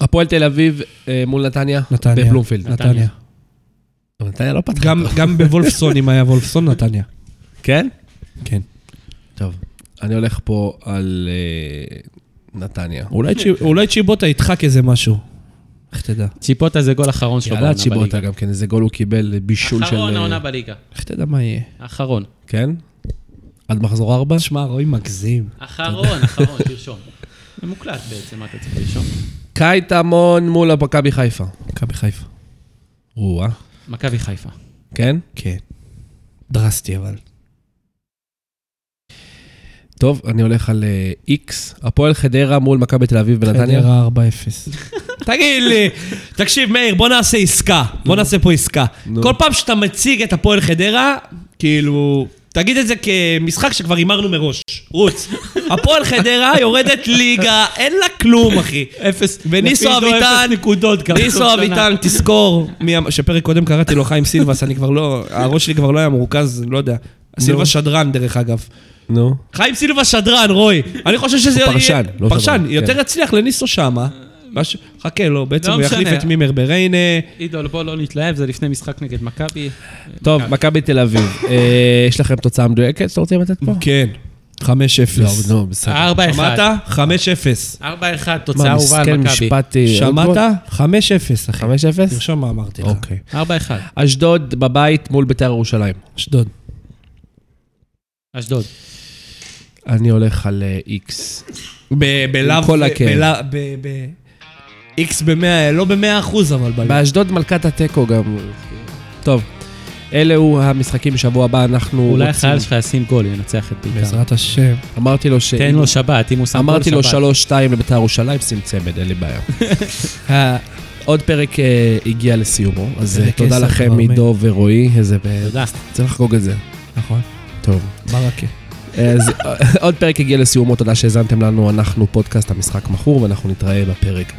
S1: הפועל תל אביב אה, מול נתניה.
S3: נתניה.
S1: בבלומפילד.
S3: נתניה.
S1: נתניה לא פתחה.
S3: גם- גם בוולפסון, אם היה וולפסון, נתניה.
S1: כן?
S3: כן.
S1: טוב. אני הולך פה על אה, נתניה.
S3: אולי צ'י- אולי צ'יבוטה ידחק איזה משהו. איך תדע?
S2: ציפוטה זה גול אחרון שלו
S1: יאללה
S2: בעונה
S1: צ'יבוטה
S2: בליגה.
S1: גם כן, איזה גול הוא קיבל, בישול של...
S2: אחרון העונה בליגה.
S3: איך תדע מה יהיה?
S2: האחרון.
S1: כן? עד מחזור ארבע?
S3: תשמע, רועי מגזים.
S2: אחרון, אחרון, תרשום. ממוקלט בעצם, מה אתה צריך לרשום?
S1: קייטמון מול מכבי חיפה.
S3: מכבי חיפה.
S1: או-אה.
S2: מכבי חיפה.
S1: כן?
S3: כן. דרסטי אבל.
S1: טוב, אני הולך על איקס. הפועל חדרה מול מכבי תל אביב בנתניה.
S3: חדרה 4-0. תגיד לי, תקשיב מאיר, בוא נעשה עסקה. בוא נעשה פה עסקה. כל פעם שאתה מציג את הפועל חדרה, כאילו... תגיד את זה כמשחק שכבר הימרנו מראש. רוץ. הפועל חדרה יורדת ליגה, אין לה כלום, אחי.
S2: אפס.
S3: וניסו
S2: עידו,
S3: אביטן. ניסו
S2: שנה.
S3: אביטן, תזכור, מי אמ- שפרק קודם קראתי לו חיים סילבס, אני כבר לא, הראש שלי כבר לא היה מרוכז, לא יודע. סילבס שדרן, דרך אגב.
S1: נו.
S3: חיים סילבה שדרן, רוי. אני חושב שזה...
S1: פרשן, לא
S3: פרשן,
S1: שדרן,
S3: יותר
S1: כן.
S3: יצליח לניסו שמה. מש- חכה לו, בעצם
S2: לא
S3: הוא יחליף. את מימר בריינה.
S2: עידו, בוא לא נתלהב, זה לפני משחק נגד מכבי.
S1: טוב, מכבי תל אביב. אה, יש לכם תוצאה מדויקת שאתם רוצים לתת פה?
S3: כן. 5-0.
S1: לא, נו, בסדר.
S2: ארבע
S3: שמעת?
S2: אחד.
S3: 5-0.
S2: ארבע אחד,
S1: מה,
S2: תוצאה אהובה על
S1: מסכן
S2: מכבי.
S1: משפטי.
S3: שמעת? 5-0, אחי.
S1: 5-0?
S3: תרשום מה אמרתי לך.
S1: אוקיי.
S2: ארבע אחד.
S1: אשדוד בבית מול בית"ר ירושלים.
S3: אשדוד.
S2: אשדוד.
S1: אני הולך על אה, איקס.
S3: בלאו...
S1: כל הכאב.
S3: ב- ב- איקס ב-100, לא ב-100 אחוז, אבל בלאו.
S1: באשדוד מלכת התיקו גם. טוב. אלו המשחקים בשבוע הבא, אנחנו
S2: אולי
S1: רוצים...
S2: החייל שלך ישים גול, ינצח את בית"ר.
S3: בעזרת השם.
S1: אמרתי לו ש...
S2: תן לו שבת, אם הוא שם גול
S1: אמרתי לו
S2: שבת.
S1: 3-2 לבית"ר ירושלים, שים צמד, אין לי בעיה. עוד פרק אה, הגיע לסיומו, אז אה, תודה לכם עידו ורועי, איזה...
S2: תודה.
S1: צריך לחגוג את זה.
S3: נכון.
S1: טוב.
S3: ברכה.
S1: אז אה, עוד פרק הגיע לסיומו, תודה שהאזנתם לנו, אנחנו פודקאסט המשחק מכור, ואנחנו נתראה בפרק.